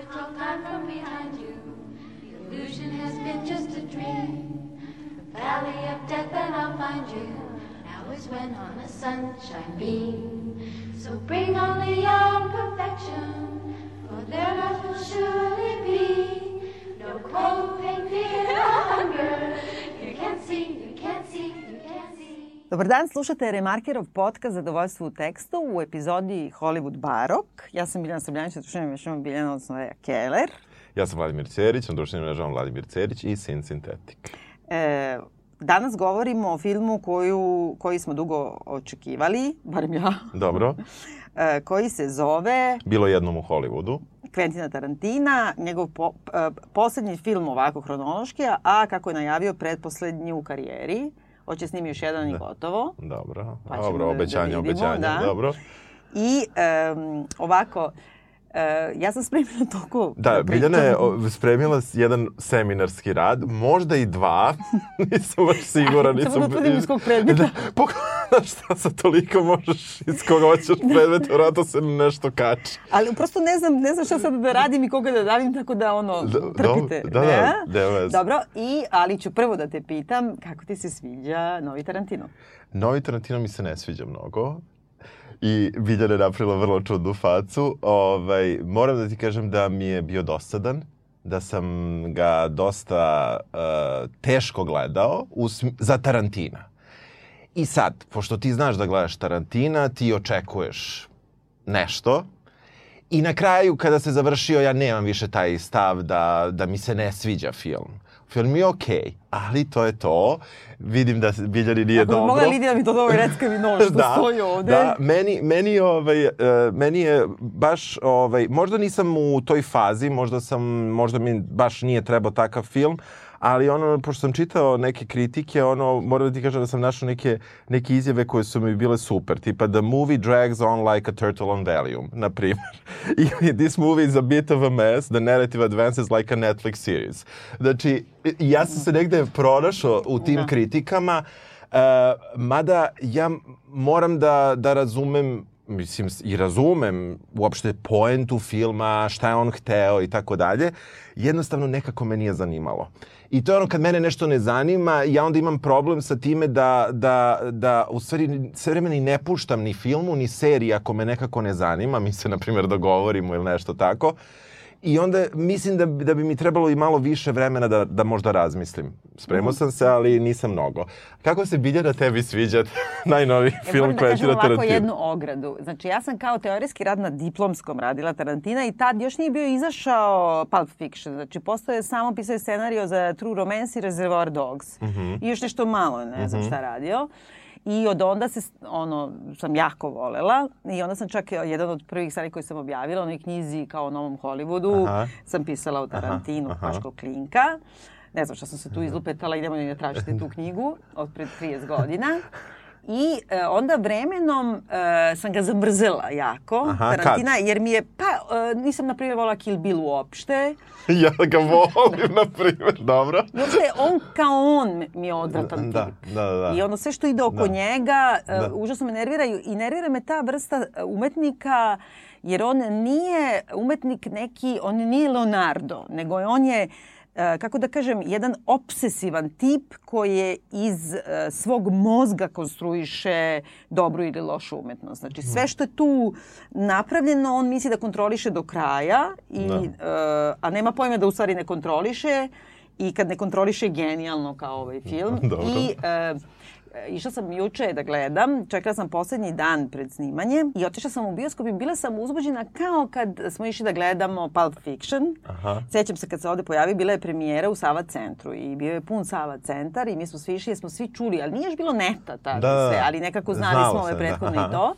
little time from behind you. The illusion has been just a dream. The valley of death, and I'll find you. Now is when on a sunshine beam. So bring only your perfection, for their life will surely be. No cold, pain, fear, or hunger. You can't see, you can't see, you can't see. Dobar dan, slušate Remarkerov podcast Zadovoljstvo u tekstu u epizodi Hollywood Barok. Ja sam Biljana Srbljanić, na društvenim mešama Biljana, odnosno Reja Keller. Ja sam Vladimir Cerić, na društvenim mrežama Vladimir Cerić i Sin Synthetic. E, danas govorimo o filmu koju, koji smo dugo očekivali, barem ja, Dobro. e, koji se zove Bilo jednom u Hollywoodu. Quentina Tarantina, njegov po, e, poslednji film ovako hronološki, a kako je najavio predposlednji u karijeri. Hoće snimi još jedan i gotovo. Dobro. Pa Dobro, da- obećanje, da vidimo, obećanje. da. Dobro. I um, ovako, e, ja sam spremila toliko Da, pričam. Biljana je spremila jedan seminarski rad, možda i dva, nisam baš siguran. Samo Nisam, da utvrdim iz kog predmeta. Da, pogledaš šta sa toliko možeš, iz koga hoćeš predmeta, vratno se nešto kači. Ali prosto ne znam, ne znam šta sad da radim i koga da davim, tako da ono, Da, trpite. da, da, ne? nema veze. Dobro, i, ali ću prvo da te pitam kako ti se sviđa novi Tarantino. Novi Tarantino mi se ne sviđa mnogo. I Biljana je napravila vrlo čudnu facu. Ovaj, moram da ti kažem da mi je bio dosadan, da sam ga dosta uh, teško gledao u, sm- za Tarantina. I sad, pošto ti znaš da gledaš Tarantina, ti očekuješ nešto. I na kraju, kada se završio, ja nemam više taj stav da, da mi se ne sviđa film. Film je okej, ali to je to. Vidim da Biljani nije Ako bi dobro. mogla Lidija mi to dobro reckavi nož što stoji ovde. Da, meni, meni, ovaj, uh, meni je baš, ovaj, možda nisam u toj fazi, možda, sam, možda mi baš nije trebao takav film, ali ono, pošto sam čitao neke kritike, ono, moram da ti kažem da sam našao neke, neke izjave koje su mi bile super, tipa the movie drags on like a turtle on Valium, na primjer. Ili this movie is a bit of a mess, the narrative advances like a Netflix series. Znači, ja sam se negde pronašao u tim Da. kritikama, Uh, mada ja moram da, da razumem mislim i razumem uopšte poentu filma, šta je on hteo i tako dalje, jednostavno nekako me nije zanimalo. I to je ono kad mene nešto ne zanima, ja onda imam problem sa time da, da, da u stvari sve vreme ne puštam ni filmu, ni seriji ako me nekako ne zanima, mi se na primjer dogovorimo ili nešto tako. I onda mislim da, da bi mi trebalo i malo više vremena da, da možda razmislim. Spremao sam se, ali nisam mnogo. Kako se Biljana tebi sviđa najnoviji Ja film da Quentina ovako Tarantino? jednu ogradu. Znači, ja sam kao teorijski rad na diplomskom radila Tarantina i tad još nije bio izašao Pulp Fiction. Znači, postoje je samo pisao je scenario za True Romance i Reservoir Dogs. Mhm. I još nešto malo, ne znam šta radio. I od onda se, ono, sam jako volela i onda sam čak jedan od prvih stvari koje sam objavila onoj knjizi kao o Novom Hollywoodu Aha. sam pisala o Tarantinu, aha. kao klinka. Ne znam šta sam se tu izlupetala, idemo da tražite tu knjigu od pred 30 godina. I e, onda vremenom e, sam ga zamrzela jako, Aha, Tarantina, jer mi je, pa e, nisam na primjer volila Kill Bill uopšte. Ja ga volim, na primjer, dobro. I uopšte on kao on mi je odvratan Da, tip. da, da. I ono sve što ide oko Da. njega, e, Da. užasno me nervira i- nervira me ta vrsta e, umetnika jer on nije umetnik neki, on nije Leonardo, nego on je kako da kažem, jedan obsesivan tip koji je iz e, svog mozga konstruiše dobru ili lošu umetnost. Znači sve što je tu napravljeno, on misli da kontroliše do kraja, i, Da. e, a nema pojma da u stvari ne kontroliše i kad ne kontroliše genijalno kao ovaj film. Dobro. I e, Išla sam juče da gledam, čekala sam poslednji dan pred snimanjem i otišla sam u bioskop i bila sam uzbuđena kao kad smo išli da gledamo Pulp Fiction. Aha. Sećam se kad se ovde pojavio, bila je premijera u Sava centru i bio je pun Sava centar i mi smo svi išli, jer smo svi čuli, ali nije još bilo neta tada Da, da, sve, da. ali nekako znali smo ove da, prethodne aha. i to.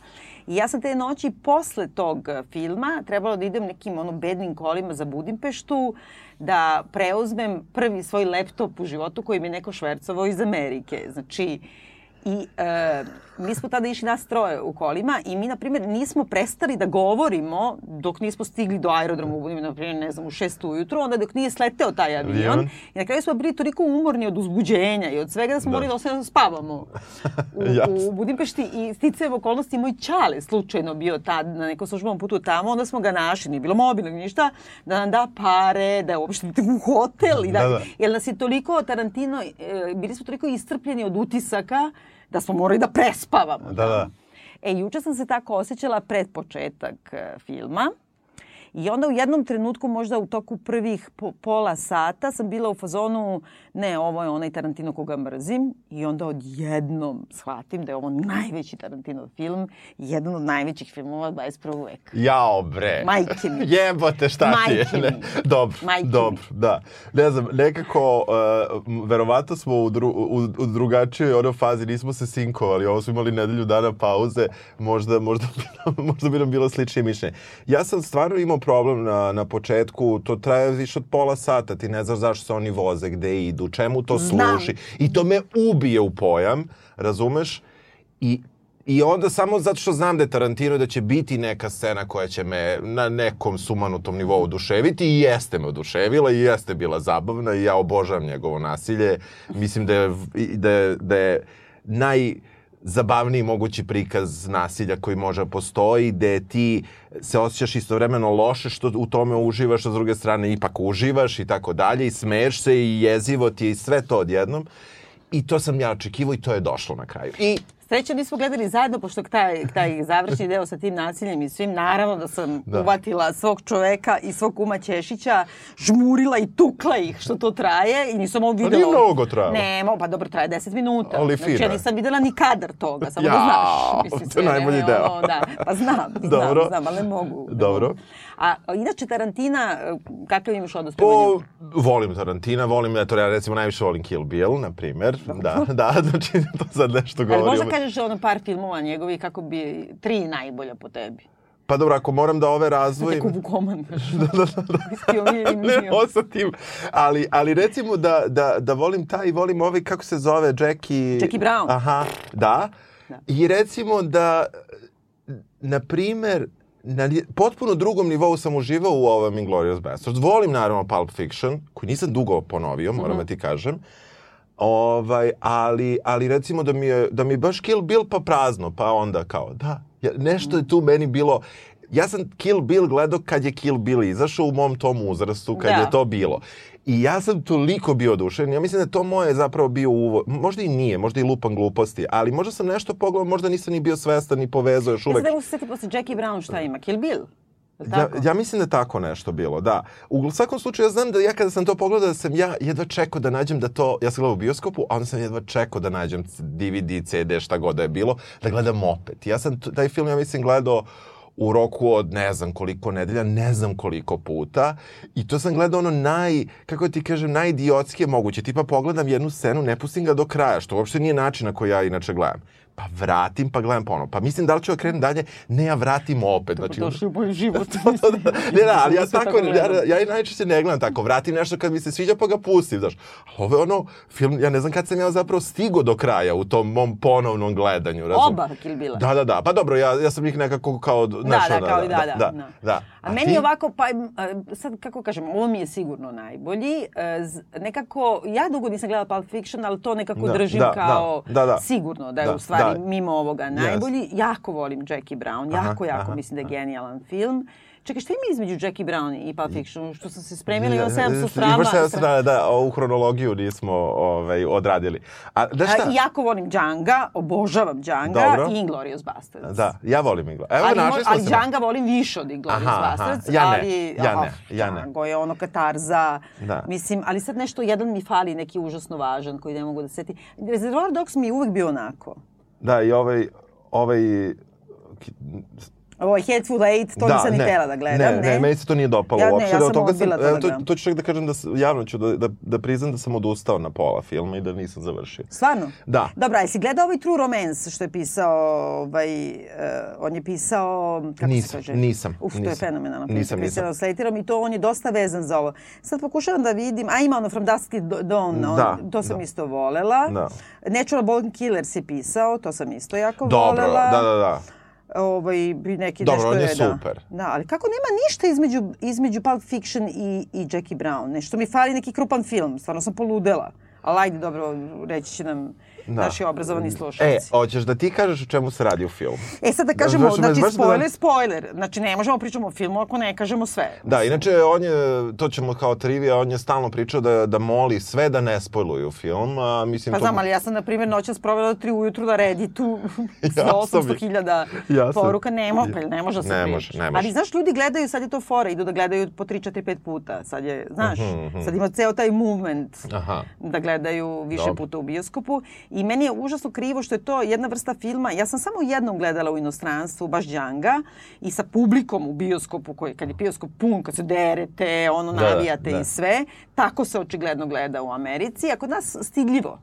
I ja sam te noći posle tog e, filma trebalo da idem nekim ono bednim kolima za Budimpeštu da preuzmem prvi svoj laptop u životu koji mi je neko švercovao iz Amerike. Znači, i e, mi smo tada išli nas troje u kolima i mi, na primjer, nismo prestali da govorimo dok nismo stigli do aerodroma u na primjer, ne znam, u šest ujutru, onda dok nije sleteo taj avion. I na kraju smo bili toliko umorni od uzbuđenja i od svega da smo Da. morali da ostavimo da spavamo u, u Budimpešti i sticajem okolnosti moj čale slučajno bio tad na nekom službenom putu tamo, onda smo ga našli, nije bilo mobilnog ništa, da nam da pare, da uopšte u hotel i da, Da, da. jer nas je toliko Tarantino, e, bili smo toliko istrpljeni od utisaka da smo morali da prespavamo. Da, da. E, juče sam se tako osjećala pred početak e, filma. I onda u jednom trenutku, možda u toku prvih po, pola sata, sam bila u fazonu, ne, ovo je onaj Tarantino koga mrzim. I onda odjednom shvatim da je ovo najveći Tarantino film, jedan od najvećih filmova 21. veka. Jao bre. Majke mi. Jebote šta ti je. Majke Ne, dobro, Majke mi. dobro, da. Ne znam, nekako, uh, m, verovatno smo u, dru, u, u drugačijoj ono fazi, nismo se sinkovali, ovo smo imali nedelju dana pauze, možda, možda, možda bi nam bilo sličnije mišljenje. Ja sam stvarno imao problem na, na početku, to traje više od pola sata, ti ne znaš zašto se oni voze, gde idu, čemu to služi. I to me ubije u pojam, razumeš? I I onda samo zato što znam da je Tarantino da će biti neka scena koja će me na nekom sumanutom nivou oduševiti i jeste me oduševila i jeste bila zabavna i ja obožavam njegovo nasilje. Mislim da je, da je, da je najzabavniji mogući prikaz nasilja koji može postoji, gde ti se osjećaš istovremeno loše što u tome uživaš, a s druge strane ipak uživaš i tako dalje i smeješ se i jezivo ti je i sve to odjednom. I to sam ja očekivao i to je došlo na kraju. I Srećo nismo gledali zajedno, pošto taj, taj završni deo sa tim nasiljem i svim, naravno da sam Da. uvatila svog čoveka i svog kuma Ćešića, žmurila i tukla ih što to traje i nisam ovo videla. nije mnogo trajalo. Ne, mo, pa dobro, traje 10 minuta. Ali Znači, fino ja je. nisam videla ni kadar toga, samo da Jao, znaš. to je najbolji deo. Ono, da, pa znam, znam, Dobro. znam, ali ne mogu. ne Dobro. mogu. A, inače, Tarantina, kakav imaš odnos prema njemu? volim Tarantina, volim, eto, ja recimo najviše volim Kill Bill, na primer. Da, da, znači to sad nešto Ali govorim. možda kažeš ono par filmova njegovih kako bi tri najbolja po tebi. Pa dobro, ako moram da ove Tako razvojim... vukoman. da, da, da. ne osatim, ali, ali recimo da, da, da volim taj, volim ovaj, kako se zove, Jackie... Jackie Brown. Aha, da. Da. I recimo da, na primer, na potpuno drugom nivou sam uživao u ovom Inglourious Basterds. Volim naravno Pulp Fiction, koji nisam dugo ponovio, moram da ti kažem. Ovaj, ali, ali recimo da mi, je, da mi je baš Kill Bill pa prazno, pa onda kao, da, ja, nešto je tu meni bilo, ja sam Kill Bill gledao kad je Kill Bill izašao u mom tom uzrastu, kad Da. je to bilo. I ja sam toliko bio oduševljen. Ja mislim da to moje zapravo bio uvo. Možda i nije, možda i lupan gluposti, ali možda sam nešto pogledao, možda nisam ni bio svestan ni povezao još Ja uvek. sad ne mogu se setiti posle Jackie Brown šta ima. Kill Bill? Li Ja, tako? ja mislim da tako nešto bilo, da. U svakom slučaju ja znam da ja kada sam to pogledao da sam ja jedva čekao da nađem da to, ja sam gledao u bioskopu, a onda sam jedva čekao da nađem DVD, CD, šta god da je bilo, da gledam opet. Ja sam taj film, ja mislim, gledao u roku od ne znam koliko nedelja, ne znam koliko puta i to sam gledao ono naj, kako ti kažem, najidiotskije moguće. Tipa pogledam jednu scenu, ne pustim ga do kraja, što uopšte nije način na koji ja inače gledam. Pa vratim, pa gledam ponovo. Pa mislim da li ću da krenem dalje? Ne, ja vratim opet. Znači, Došli u moj život. ne, da, ali ja Nisam tako, ja, ja najčešće ne gledam tako. Vratim nešto kad mi se sviđa pa ga pustim, znaš. A ovo je ono film, ja ne znam kad sam ja zapravo stigo do kraja u tom mom ponovnom gledanju. Razum? Oba Kill Billa. Da, da, da. Pa dobro, ja, ja sam ih nekako kao... Da, znaš, da, ono, kao i da, da. da, da. A, meni ti? ovako, pa sad kako kažem, ovo mi je sigurno najbolji. E, Nekako, ja dugo nisam gledala Pulp Fiction, ali to nekako Da, držim da, kao da, da, da. sigurno da je Da, u stvari da. mimo ovoga najbolji. Jako volim Jackie Brown, Aha, jako, jako aha, mislim da je genijalan film. Čekaj, šta ima između Jackie Brown i Pulp Fiction? Što sam se spremila i on 700 strana. Imaš 700 strana, da, ovu hronologiju nismo ovaj, odradili. A, da šta? A, jako volim Django, obožavam Django Dobro. i Inglourious Basterds. Da, ja volim Inglo. Evo, ali, našli ali se. Django volim više od Inglourious Aha, aha. Basterds, Ja ne, ali ja ne, oh, ja ne. Django je ono katarza. Da. Mislim, ali sad nešto jedan mi fali neki užasno važan koji ne mogu da se seti. Reservoir Dogs mi je uvek bio onako. Da, i ovaj, ovaj Ovo je Hateful Eight, to nisam ni tela da gledam, ne? Ne, meni se to nije dopalo Ja- ne, uopšte. ja da sam od toga odbila to da to, to ću čak da kažem da, javno ću da, da, da priznam da sam odustao na pola filma i da nisam završio. Stvarno? Da. Dobra, jesi gledao ovaj True Romance što je pisao, ovaj, uh, on je pisao, kako Nisam, se kaže? nisam, Uf, to je nisam. fenomenalno. Nisam, Christianom Slaterom i to on je dosta vezan za ovo. Sad pokušavam da vidim, a ima ono From Dusk Till Dawn, on, Da, to sam da. isto volela. Da. Natural Born Killers je pisao, to sam isto jako Dobro, volela. da, da, da. Ovaj, bi neki Dobro, nešto on je da. super. Da, ali kako nema ništa između, između Pulp Fiction i, i Jackie Brown? Nešto mi fali neki krupan film, stvarno sam poludela. Ali ajde, dobro, reći će nam Da. naši obrazovani E, slušalci. hoćeš da ti kažeš o čemu se radi u filmu? E, sad da kažemo, baš me- znači, me- spoiler, spoiler. Znači, ne možemo pričamo o filmu ako ne kažemo sve. Da, inače on je, to ćemo kao trivija, on je stalno pričao da, da moli sve da ne spojluju film, a mislim Pa to... znam, ali ja sam, na primjer, noćas provela do tri ujutru da Redditu sa Jasno mi. 800.000 Jasno. poruka. Ne, mo, ne može da se Ne može, ne može. Ali znaš, ljudi gledaju, sad je to fora, idu da gledaju po 3, 4, 5 puta. Sad je, znaš, Mhm, sad ima ceo taj movement Aha. da gledaju više Dobro. puta u bioskopu. I meni je užasno krivo što je to jedna vrsta filma. Ja sam samo jednom gledala u inostranstvu, baš Djanga, i sa publikom u bioskopu, koji, kad je bioskop pun, kad se derete, ono, Da, da, navijate da. i sve. Tako se očigledno gleda u Americi, a kod nas stidljivo.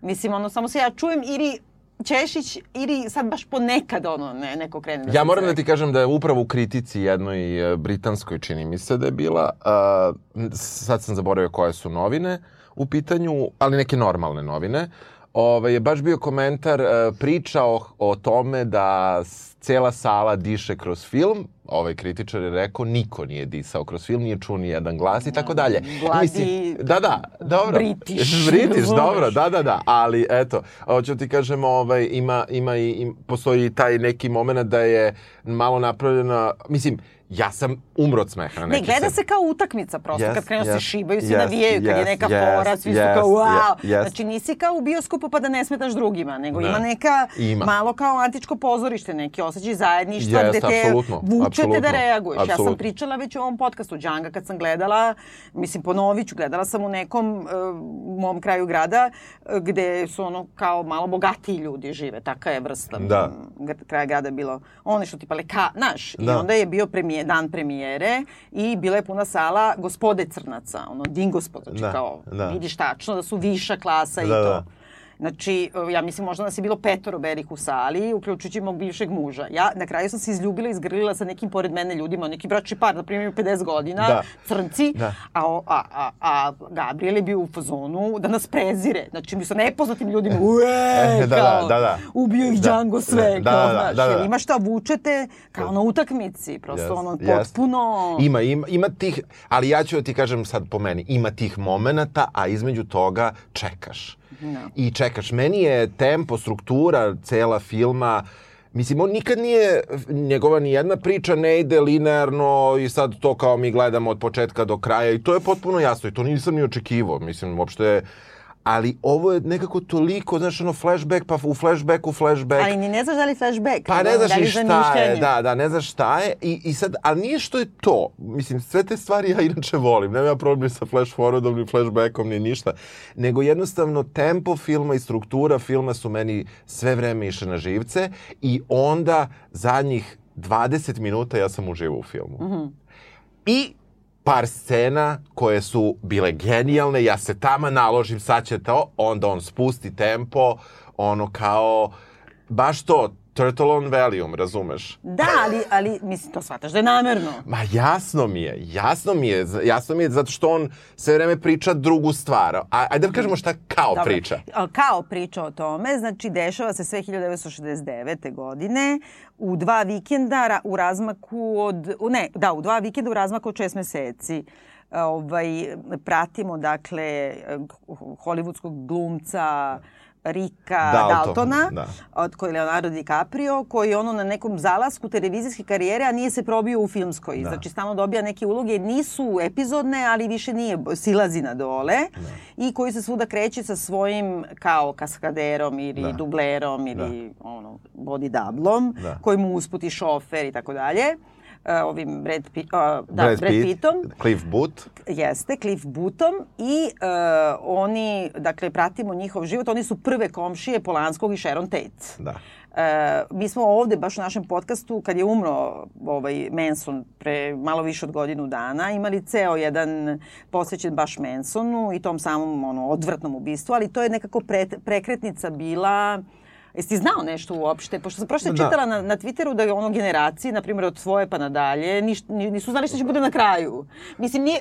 Mislim, ono, samo se ja čujem ili Češić ili sad baš ponekad ono ne, neko krene da Ja moram da ti kažem da je upravo u kritici jednoj e, britanskoj, čini mi se da je bila, a, sad sam zaboravio koje su novine u pitanju, ali neke normalne novine, Ove, je baš bio komentar e, priča o, o tome da cela sala diše kroz film, ovaj kritičar je rekao niko nije disao kroz film, nije čuo ni jedan glas i tako dalje. Bloody da, da, dobro. British, razumeš? dobro, da, da, da, ali eto, hoću ti kažem, ovaj, ima, ima i, im, postoji taj neki moment da je malo napravljena, mislim, ja sam umro od smeha na Ne, gleda scen. se kao utakmica prosto, Yes, kad krenu se yes, šibaju, svi yes, navijaju, kad je yes, neka yes, fora, svi su yes, kao wow. yes, yes. Znači nisi kao u bioskopu pa da ne smetaš drugima, nego Ne. ima neka Ima. malo kao antičko pozorište, neki osjećaj zajedništva Jeste, gde te apsolutno, vučete da apsolutno, reaguješ. Ja sam pričala već u ovom podcastu Džanga kad sam gledala, mislim ponovit ću, gledala sam u nekom uh, mom kraju grada uh, gde su ono kao malo bogatiji ljudi žive, taka je vrsta Da. kraja grada bilo. One što tipa leka, znaš, i Da. onda je bio dan premijere i bila je puna sala gospode crnaca, ono, dingospod, znači Da, kao, da. vidiš tačno da su viša klasa i Da, to. da. Znači, ja mislim možda nas je bilo petoro belih u sali, uključujući mog bivšeg muža. Ja na kraju sam se izljubila i izgrlila sa nekim pored mene ljudima, neki bračni par, na primjer 50 godina, Da. crnci, Da. a, a, a, a Gabriel je bio u fazonu da nas prezire. Znači, mi sa nepoznatim ljudima, ue, Da, da, kao, da, da. ubio ih Da, Django sve, da, kao, da, da, znaš, da, da. jer ima šta vučete kao na utakmici, prosto Jest, ono, potpuno... Ima, ima, ima tih, ali ja ću da ti kažem sad po meni, ima tih momenata, a između toga čekaš. I čekaš. Meni je tempo, struktura cela filma, Mislim, on nikad nije, njegova ni jedna priča ne ide linearno i sad to kao mi gledamo od početka do kraja i to je potpuno jasno i to nisam ni očekivao. Mislim, uopšte, ali ovo je nekako toliko, znaš, ono flashback, pa u flashbacku flashback. Ali ni ne znaš da li flashback. Pa ne znaš da li šta je, da, da, ne znaš šta je i, i sad, ali nije što je to. Mislim, sve te stvari ja inače volim. Nemam ja problem sa flash forwardom, ni flashbackom, ni ništa. Nego jednostavno tempo filma i struktura filma su meni sve vreme išle na živce i onda zadnjih 20 minuta ja sam uživao u filmu. I par scena koje su bile genijalne, ja se tama naložim, sad će to, onda on spusti tempo, ono kao, baš to, turtle on Valium, razumeš? Da, ali, ali mislim, to shvataš da je namerno. Ma jasno mi je, jasno mi je, jasno mi je zato što on sve vreme priča drugu stvar. A, ajde da kažemo šta kao Dobro. priča. Kao priča o tome, znači dešava se sve 1969. godine u dva vikenda u razmaku od, ne, da, u dva vikenda u razmaku od šest meseci. Ovaj, pratimo, dakle, hollywoodskog glumca Rika Dalton, Daltona, da. od koji je Leonardo DiCaprio, koji ono na nekom zalasku televizijske karijere, a nije se probio u filmskoj. Da. Znači, stalno dobija neke uloge, nisu epizodne, ali više nije, silazi na dole. I koji se svuda kreće sa svojim kao kaskaderom ili Da. dublerom ili ono, body doublom, Da. koji mu usputi šofer i tako dalje. E, ovim Brad, Pitt, da, Brad Brad Pitt, Pittom Cliff Booth, jeste, Cliff Boothom i e, oni, dakle, pratimo njihov život. Oni su prve komšije Polanskog i Sharon Tate. da. E, mi smo ovde, baš u našem podcastu, kad je umro ovaj Manson pre malo više od godinu dana, imali ceo jedan posvećen baš Mansonu i tom samom ono, odvratnom ubistvu, ali to je nekako pre, prekretnica bila Jesi ti znao nešto uopšte? Pošto sam prošle da. čitala na, na Twitteru da je ono generaciji, na primjer od tvoje pa nadalje, niš, nisu znali što će bude na kraju. Mislim, nije,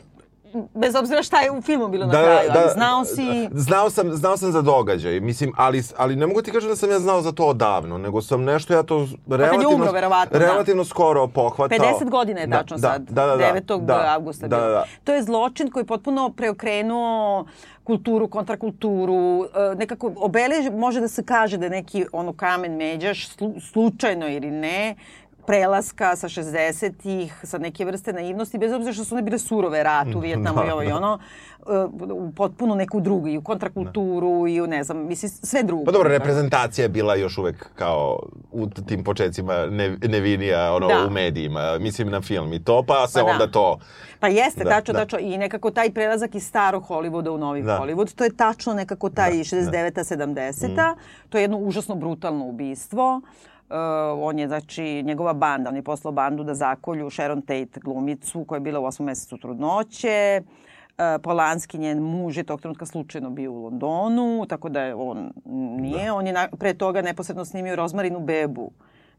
bez obzira šta je u filmu bilo na Da, kraju, da, ali znao si... Znao sam, znao sam za događaj, mislim, ali, ali ne mogu ti kažem da sam ja znao za to odavno, nego sam nešto ja to relativno, umro, verovatno, da. relativno skoro pohvatao. 50 godina je tačno da, sad, da, da, da, 9. da, avgusta da, da, da. To je zločin koji je potpuno preokrenuo kulturu, kontrakulturu, e, nekako obelež, može da se kaže da je neki ono kamen međaš, slu, slučajno ili ne, prelaska sa 60-ih, sa neke vrste naivnosti, bez obzira što su one bile surove rat u Vijetnamu Da, i ovo i da. ono, e, u potpuno neku drugu, i u kontrakulturu i u ne znam, mislim, sve drugo. Pa dobro, reprezentacija je bila još uvek kao u tim početcima ne, nevinija ono, Da. u medijima, mislim na film i to, pa se Pa da. onda to... Pa jeste, Da, tačno, da. tačno. I nekako taj prelazak iz starog Hollywooda u novi Da. Hollywood, to je tačno nekako taj Da, 69-a, 70-a. Mm. To je jedno užasno brutalno ubistvo. Uh, on je, znači, njegova banda, on je poslao bandu da zakolju Sharon Tate glumicu koja je bila u osmom mesecu trudnoće. Uh, Polanski, njen muž je tog trenutka slučajno bio u Londonu, tako da je on nije. Da. On je na, pre toga neposredno snimio Rozmarinu bebu.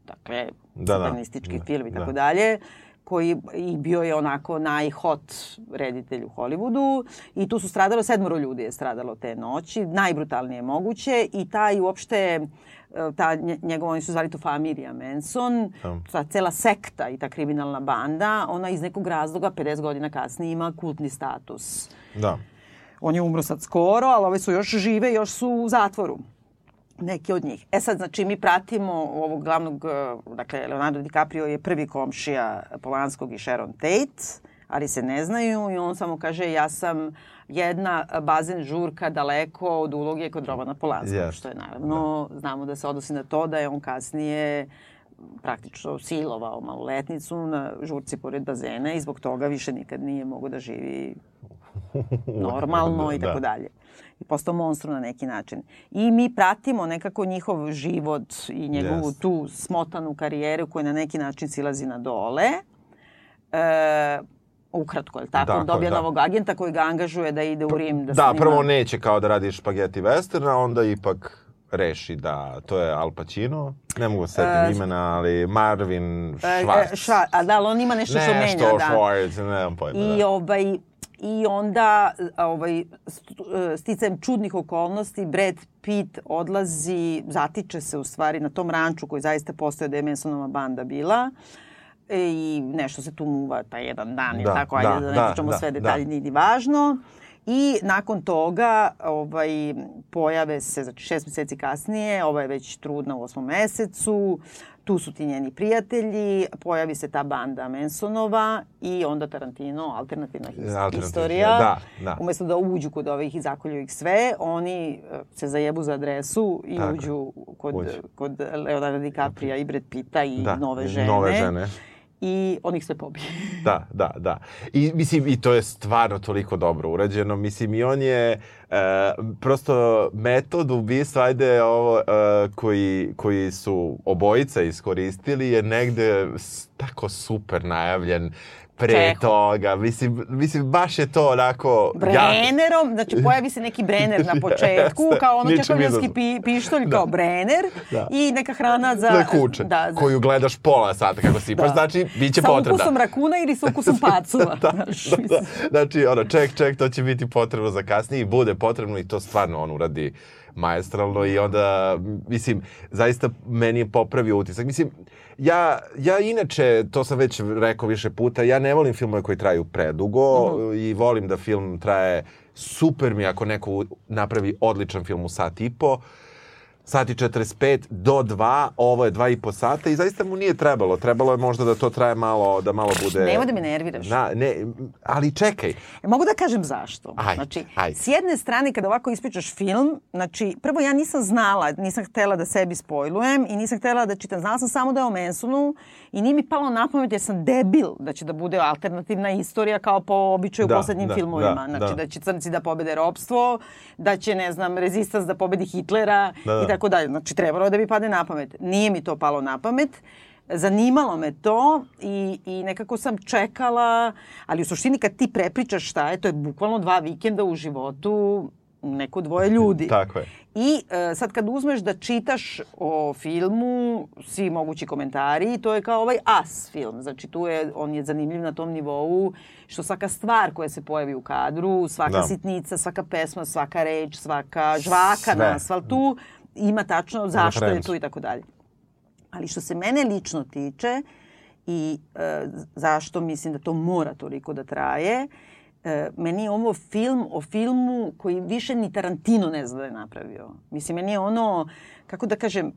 Dakle, Da, da. satanistički Da, film i da. tako dalje koji i bio je onako najhot reditelj u Hollywoodu i tu su stradalo, sedmoro ljudi je stradalo te noći, najbrutalnije moguće i taj uopšte ta nje- njegova, oni su zvali to familija Manson, Da. ta cela sekta i ta kriminalna banda, ona iz nekog razloga 50 godina kasnije ima kultni status. Da. On je umro sad skoro, ali ove su još žive, još su u zatvoru. Neki od njih. E sad, znači, mi pratimo ovog glavnog, eh, dakle, Leonardo DiCaprio je prvi komšija Polanskog i Sharon Tate, ali se ne znaju i on samo kaže ja sam jedna bazen žurka daleko od uloge kod Romana Polanskog, Yes. što je naravno, znamo da se odnosi na to da je on kasnije praktično silovao maloletnicu na žurci pored bazena i zbog toga više nikad nije mogo da živi normalno i tako Da. dalje. I postao monstru na neki način. I mi pratimo nekako njihov život i njegovu Yes. tu smotanu karijeru koja na neki način silazi na dole. E, ukratko, je li tako? On dobija da. novog agenta koji ga angažuje da ide u Rim da, Da, snima. prvo neće kao da radi špageti western, a onda ipak reši da to je Al Pacino, ne mogu se setim E, imena, ali Marvin E, Schwartz. e, ša, a da, ali on ima nešto što menja, Nešto, da. Schwartz, ne znam pojma. I da. ovaj i onda ovaj st- sticajem čudnih okolnosti Brad Pitt odlazi, zatiče se u stvari na tom ranču koji zaista postoje da je Mansonova banda bila E, i nešto se tu muva taj jedan dan, Da, tako, ajde da, da, ne da, pričamo da, sve da. detalje, nije ni važno. I nakon toga ovaj, pojave se, znači šest meseci kasnije, ova je već trudna u osmom mesecu, tu su ti njeni prijatelji, pojavi se ta banda Mansonova i onda Tarantino, alternativna his- Alternativna, istorija. da, da. Umesto da uđu kod ovih i zakolju ih sve, oni eh, se zajebu za adresu i Tako. uđu kod, Uđu. kod Leonardo DiCapria i Brad Pitta i Da, nove žene. nove žene. I on ih sve pobije. Da, da, da. I mislim i to je stvarno toliko dobro urađeno. Mislim i on je e, prosto metod ubistva, ajde ovo e, koji, koji su obojica iskoristili je negde tako super najavljen pre Čeho. toga. Mislim, mislim, baš je to onako... Brenerom, znači pojavi se neki Brener na početku, Jeste, kao ono čekovljanski pi, pištolj kao Brener Da. i neka hrana za... za kuće, Da, za, koju gledaš pola sata kako sipaš, Da. znači bit će sa potrebna. ukusom rakuna ili sa ukusom da, znaš, da, da. mislim. Znači, ono, ček, ček, to će biti potrebno za kasnije i bude potrebno i to stvarno on uradi maestralno i onda, mislim, zaista meni je popravio utisak. Mislim, ja, ja inače, to sam već rekao više puta, ja ne volim filmove koji traju predugo i volim da film traje super mi ako neko napravi odličan film u sat i po sat i 45 do 2, ovo je 2 i po sata i zaista mu nije trebalo. Trebalo je možda da to traje malo, da malo bude... Nemoj da me nerviraš. Na, ne, ali čekaj. E, Mogu da kažem zašto. Ajde, znači, ajde. s jedne strane, kada ovako ispričaš film, znači, prvo ja nisam znala, nisam htela da sebi spojlujem i nisam htela da čitam. Znala sam samo da je o Mansonu i nije mi palo na pamet jer sam debil da će da bude alternativna istorija kao po običaju Da, u poslednjim da, filmovima. da, znači, da. da. će crnci da pobede ropstvo, da će, ne znam, rezistans da pobedi Hitlera Da, da. i tako dalje. Znači, trebalo da mi padne na pamet. Nije mi to palo na pamet. Zanimalo me to i, i nekako sam čekala, ali u suštini kad ti prepričaš šta je, to je bukvalno dva vikenda u životu neko dvoje ljudi. Tako je. I e, sad kad uzmeš da čitaš o filmu, svi mogući komentari, to je kao ovaj as film. Znači tu je, on je zanimljiv na tom nivou što svaka stvar koja se pojavi u kadru, svaka Da. sitnica, svaka pesma, svaka reč, svaka žvaka Sve. na asfaltu, ima tačno zašto je tu i tako dalje. Ali što se mene lično tiče i e, zašto mislim da to mora toliko da traje, e, meni je ovo film o filmu koji više ni Tarantino ne zna da je napravio. Mislim, meni je ono, kako da kažem,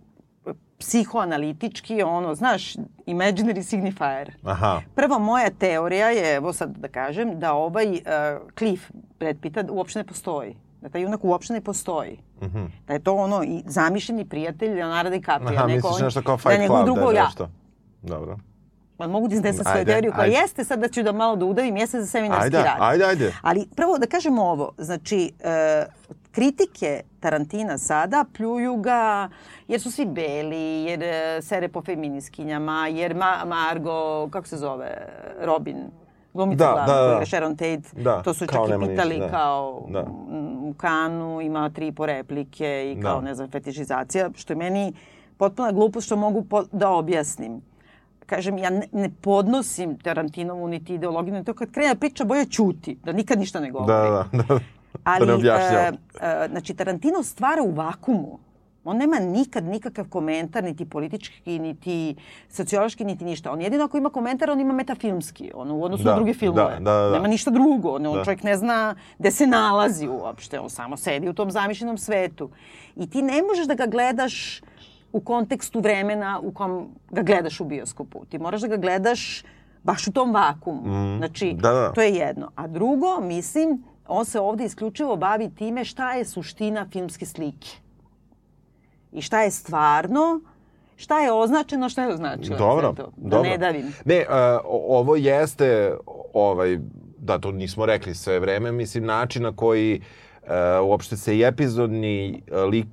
psihoanalitički, ono, znaš, imaginary signifier. Aha. Prva moja teorija je, evo sad da kažem, da ovaj uh, Cliff Brad Pitta uopšte ne postoji. Da taj junak uopšte ne postoji. Mhm. Da je to ono i zamišljeni prijatelj Leonardo DiCaprio. Aha, neko misliš nešto kao da Fight njegov Club, da je nešto. Dobro. Ma mogu da iznesem svoju teoriju koja ajde. jeste, sad da ću da malo da udavim, jeste za seminarski Ajde, rad. ajde, ajde. Ali prvo da kažemo ovo, znači e, kritike Tarantina sada pljuju ga jer su svi beli, jer e, sere po feminiskinjama, jer Ma Margo, kako se zove, Robin, glumica Da, glavna, da, da. je Sharon Tate, Da, to su čak i ništa, pitali da. kao Da. mm, u Kanu ima tri po replike i kao, Da. ne znam, fetišizacija, što je meni potpuna glupost što mogu po, da objasnim. Kažem, ja ne, podnosim Tarantinovu niti ideologiju, to kad krene da priča, bolje ćuti, da nikad ništa ne govori. Da, da, da. Ali, da objašnjava. e, e, znači, Tarantino stvara u vakumu. On nema nikad nikakav komentar, niti politički, niti sociološki, niti ništa. On jedino ako ima komentar, on ima metafilmski, ono, u odnosu Da, na druge filmove. da, da, da. Nema ništa drugo. On, on Da. čovjek ne zna gde se nalazi uopšte. On samo sedi u tom zamišljenom svetu. I ti ne možeš da ga gledaš u kontekstu vremena u kom ga gledaš u bioskopu. Ti moraš da ga gledaš baš u tom vakumu. Mm, Znači, da, da. to je jedno. A drugo, mislim, on se ovde isključivo bavi time šta je suština filmske slike. I šta je stvarno, šta je označeno, šta je označeno. Dobro, to. Da dobro. ne davim. Ne, uh, ovo jeste, ovaj, da to nismo rekli sve vreme, mislim način na koji uh, uopšte se i epizodni uh, lik,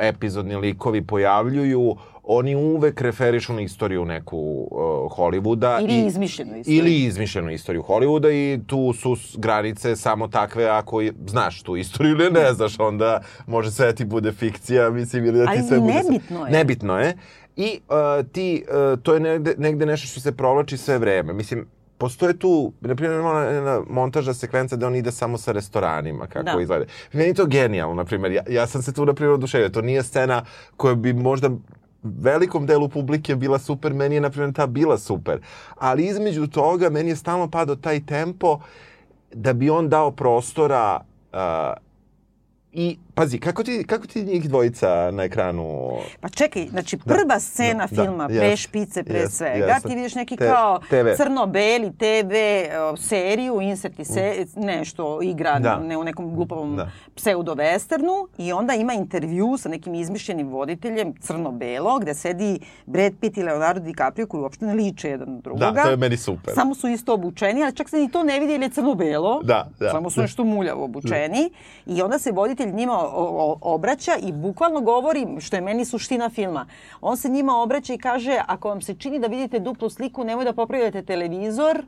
epizodni likovi pojavljuju, oni uvek referišu na istoriju neku uh, Hollywooda. Ili i- izmišljenu istoriju. Ili izmišljenu istoriju Hollywooda i tu su granice samo takve ako je- znaš tu istoriju ili ne znaš, onda može sve da ti bude fikcija, mislim, ili da ti Ali sve bude... nebitno je. Nebitno je. I uh, ti, uh, to je negde, negde nešto što se provlači sve vreme. Mislim, postoje tu, na primjer, ima ona- jedna montaža sekvenca da on ide samo sa restoranima, kako Da. izgleda. Meni to genijalno, na primjer. Ja, ja sam se tu, na primjer, oduševio. To nije scena koja bi možda velikom delu publike bila super, meni je, na primjer, ta bila super. Ali između toga, meni je stalno padao taj tempo da bi on dao prostora uh, i, pazi, kako ti, kako ti njih dvojica na ekranu Pa čekaj, znači prva scena da, filma, jest, pre špice, pre jest, svega, jeste. ti vidiš neki Te- kao crno-beli TV seriju, inserti se, nešto igra Da. ne, u nekom glupavom Da. pseudo-westernu i onda ima intervju sa nekim izmišljenim voditeljem crno-belo gde sedi Brad Pitt i Leonardo DiCaprio koji uopšte ne liče jedan na drugoga. Da, to je meni super. Samo su isto obučeni, ali čak se ni to ne vidi jer je crno-belo. Da, da. Samo su nešto muljavo obučeni. I onda se voditelj njima obraća i bukvalno govori, što je meni suština filma, on se njima obraća i kaže, ako vam se čini da vidite duplu sliku, nemoj da popravljate televizor,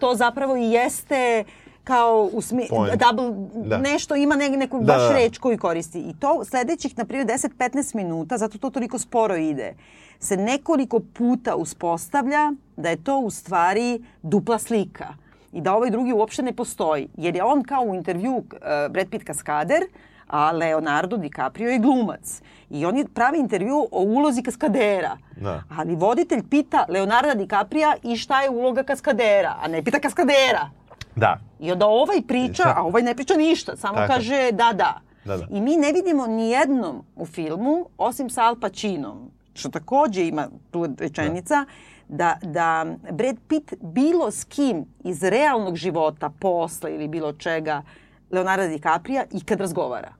to zapravo i jeste kao u smi... Point. double, Da. nešto ima ne, neku Da, baš da, reč koju koristi. I to sledećih, na primjer, 10-15 minuta, zato to toliko sporo ide, se nekoliko puta uspostavlja da je to u stvari dupla slika i da ovaj drugi uopšte ne postoji. Jer je on kao u intervju uh, Brad Pitt kaskader, a Leonardo DiCaprio je glumac. I on je pravi intervju o ulozi kaskadera. Da. Ali voditelj pita Leonarda DiCapria i šta je uloga kaskadera, a ne pita kaskadera. Da. I onda ovaj priča, a ovaj ne priča ništa, samo Tako. kaže da, da. Da, da. I mi ne vidimo ni jednom u filmu, osim sa Al Pacinom, što takođe ima tu rečenica, da, da Brad Pitt bilo s kim iz realnog života, posla ili bilo čega, Leonardo DiCaprio i kad razgovara.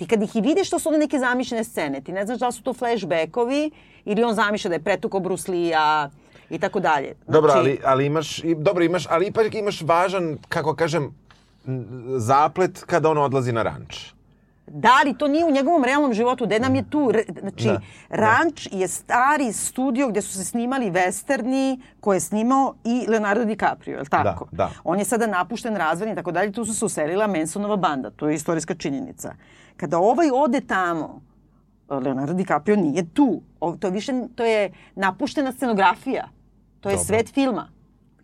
Ti kad ih i vidiš, to su one neke zamišljene scene. Ti ne znaš da li su to flashbackovi ili on zamišlja da je pretuko Bruslija i tako dalje. Dobro, Znači, ali, ali imaš, dobro, imaš, ali ipak imaš važan, kako kažem, zaplet kada on odlazi na ranč. Da li to nije u njegovom realnom životu? Gde nam je tu? Znači, Da, Ranč je stari studio gde su se snimali westerni koje je snimao i Leonardo DiCaprio, je li tako? da. On je sada napušten, razveden i tako dalje. Tu su se uselila Mansonova banda. To je istorijska činjenica. Kada ovaj ode tamo, Leonardo DiCaprio nije tu. Ovo, to, je više, to je napuštena scenografija. To je Dobro. svet filma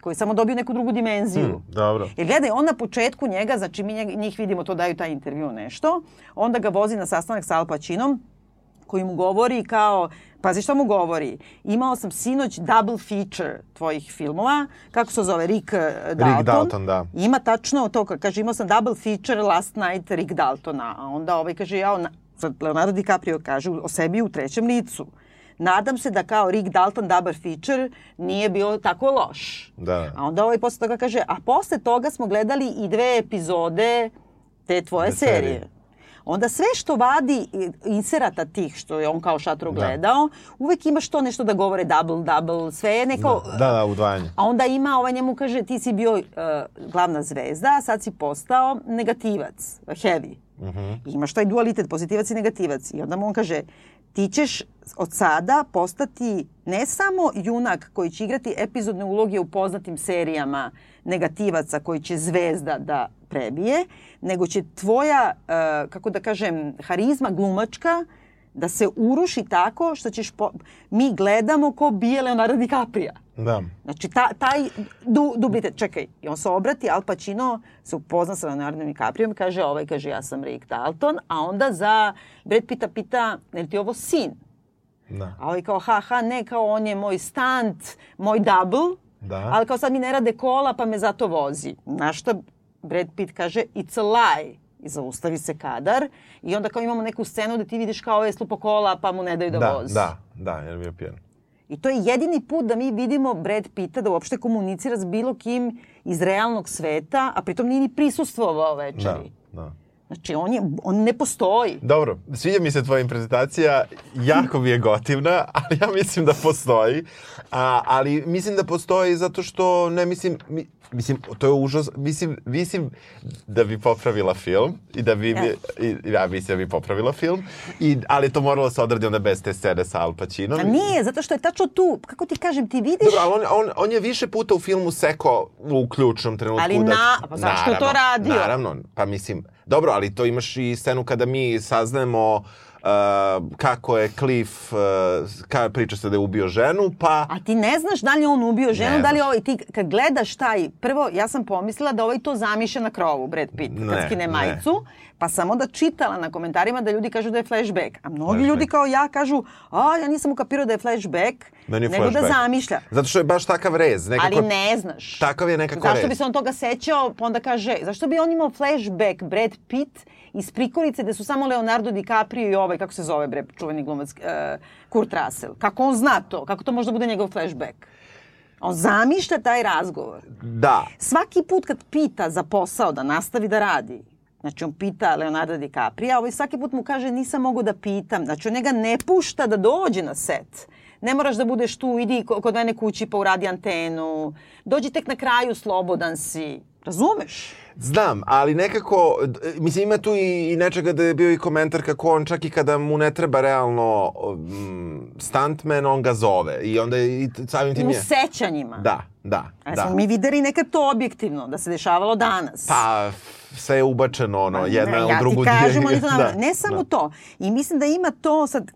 koji je samo dobio neku drugu dimenziju. Hmm, dobro. Jer gledaj, on na početku njega, znači mi njih vidimo, to daju taj intervju nešto, onda ga vozi na sastanak sa Al Pacinom, koji mu govori kao, pazi šta mu govori, imao sam sinoć double feature tvojih filmova, kako se zove, Rick eh, Dalton. Dalton, da. Ima tačno to, ka- kaže, imao sam double feature last night Rick Daltona, a onda ovaj kaže, ja, sad Leonardo DiCaprio kaže o sebi u trećem licu. Nadam se da kao Rick Dalton double feature nije bio tako loš. Da. A onda ovaj posle toga kaže, a posle toga smo gledali i dve epizode te tvoje Te serije. serije. Onda sve što vadi i- inserata tih što je on kao šatro Da. gledao, uvek ima što nešto da govore double, double, sve je neko... Da, da, udvajanje. A onda ima, ovaj njemu kaže, ti si bio uh, glavna zvezda, a sad si postao negativac, heavy. Mhm. Imaš taj dualitet, pozitivac i negativac. I onda mu on kaže, ti ćeš od sada postati ne samo junak koji će igrati epizodne uloge u poznatim serijama negativaca koji će zvezda da prebije, nego će tvoja, uh, kako da kažem, harizma glumačka da se uruši tako što ćeš... Po... Mi gledamo ko bije Leonardo DiCaprio. Da. Znači, ta, taj du, dublitet, čekaj, i on se obrati, Al Pacino se upozna sa Leonardo DiCaprio i kaže, ovaj kaže, ja sam Rick Dalton, a onda za Brad Pitta pita, je li ti ovo sin? Da. A ovaj kao, ha, ha, ne, kao on je moj stunt, moj double, Da. ali kao sad mi ne rade kola, pa me zato vozi. Na što Brad Pitt kaže, it's a lie. I zaustavi se kadar i onda kao imamo neku scenu da ti vidiš kao je slupo kola pa mu ne daju da, Da, vozi. da, da, jer bio pijan. I to je jedini put da mi vidimo Brad Pitta da uopšte komunicira s bilo kim iz realnog sveta, a pritom nije ni prisustvovao Da, večeri. da. Znači, on, je, on ne postoji. Dobro, sviđa mi se tvoja prezentacija, jako mi je gotivna, ali ja mislim da postoji. A, ali mislim da postoji zato što, ne mislim, mi, mislim, to je užas, mislim, mislim da bi popravila film i da bi, Ja. i, ja mislim da bi popravila film, i, ali to moralo se odradi onda bez te scene sa Al Pacinom. A nije, zato što je tačno tu, kako ti kažem, ti vidiš... Dobro, ali on, on, on je više puta u filmu seko u ključnom trenutku. Ali da, na- pa zašto je to radio? Naravno, pa mislim, dobro, ali to imaš i scenu kada mi saznajemo uh, kako je Cliff, uh, ka, priča se da je ubio ženu, pa... A ti ne znaš da li je on ubio ženu, Ne da li ovaj, ti kad gledaš taj, prvo ja sam pomislila da ovaj to zamišlja na krovu, Brad Pitt, kad Ne, skine ne. majicu, pa sam onda čitala na komentarima da ljudi kažu da je flashback. A mnogi Flashback. ljudi kao ja kažu, a ja nisam ukapirao da je flashback, Meni je nego da flashback. zamišlja. Zato što je baš takav rez. Nekako, Ali ne znaš. Takav je nekako Zašto rez. bi se on toga sećao, pa onda kaže, zašto bi on imao flashback Brad Pitt iz prikolice gde su samo Leonardo DiCaprio i ovaj, kako se zove bre, čuveni glumac, uh, Kurt Russell. Kako on zna to? Kako to može da bude njegov flashback? On zamišlja taj razgovor. Da. Svaki put kad pita za posao da nastavi da radi, znači on pita Leonardo DiCaprio, a ovaj svaki put mu kaže nisam mogu da pitam. Znači on njega ne pušta da dođe na set. Ne moraš da budeš tu, idi ko- kod mene kući pa uradi antenu. Dođi tek na kraju, slobodan si. Razumeš? Znam, ali nekako, mislim ima tu i, i nečega da je bio i komentar kako on čak i kada mu ne treba realno um, stuntman, on ga zove. I onda i samim tim U je... sećanjima. Da, da, A da. smo mi videli nekad to objektivno, da se dešavalo danas. Pa, sve je ubačeno, ono, jedna Pa Ne, u ja drugu. ti kažem, oni to Da, ne samo da. to. I mislim da ima to sad,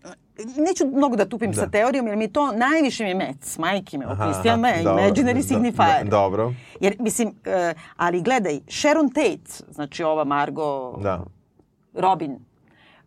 neću mnogo da tupim sa Da. teorijom, jer mi to najviše mi mec, majke Aha, Christian me, imaginary do- signifier. do- Dobro, Jer, mislim, e, ali gledaj, Sharon Tate, znači ova Margot da. Robin,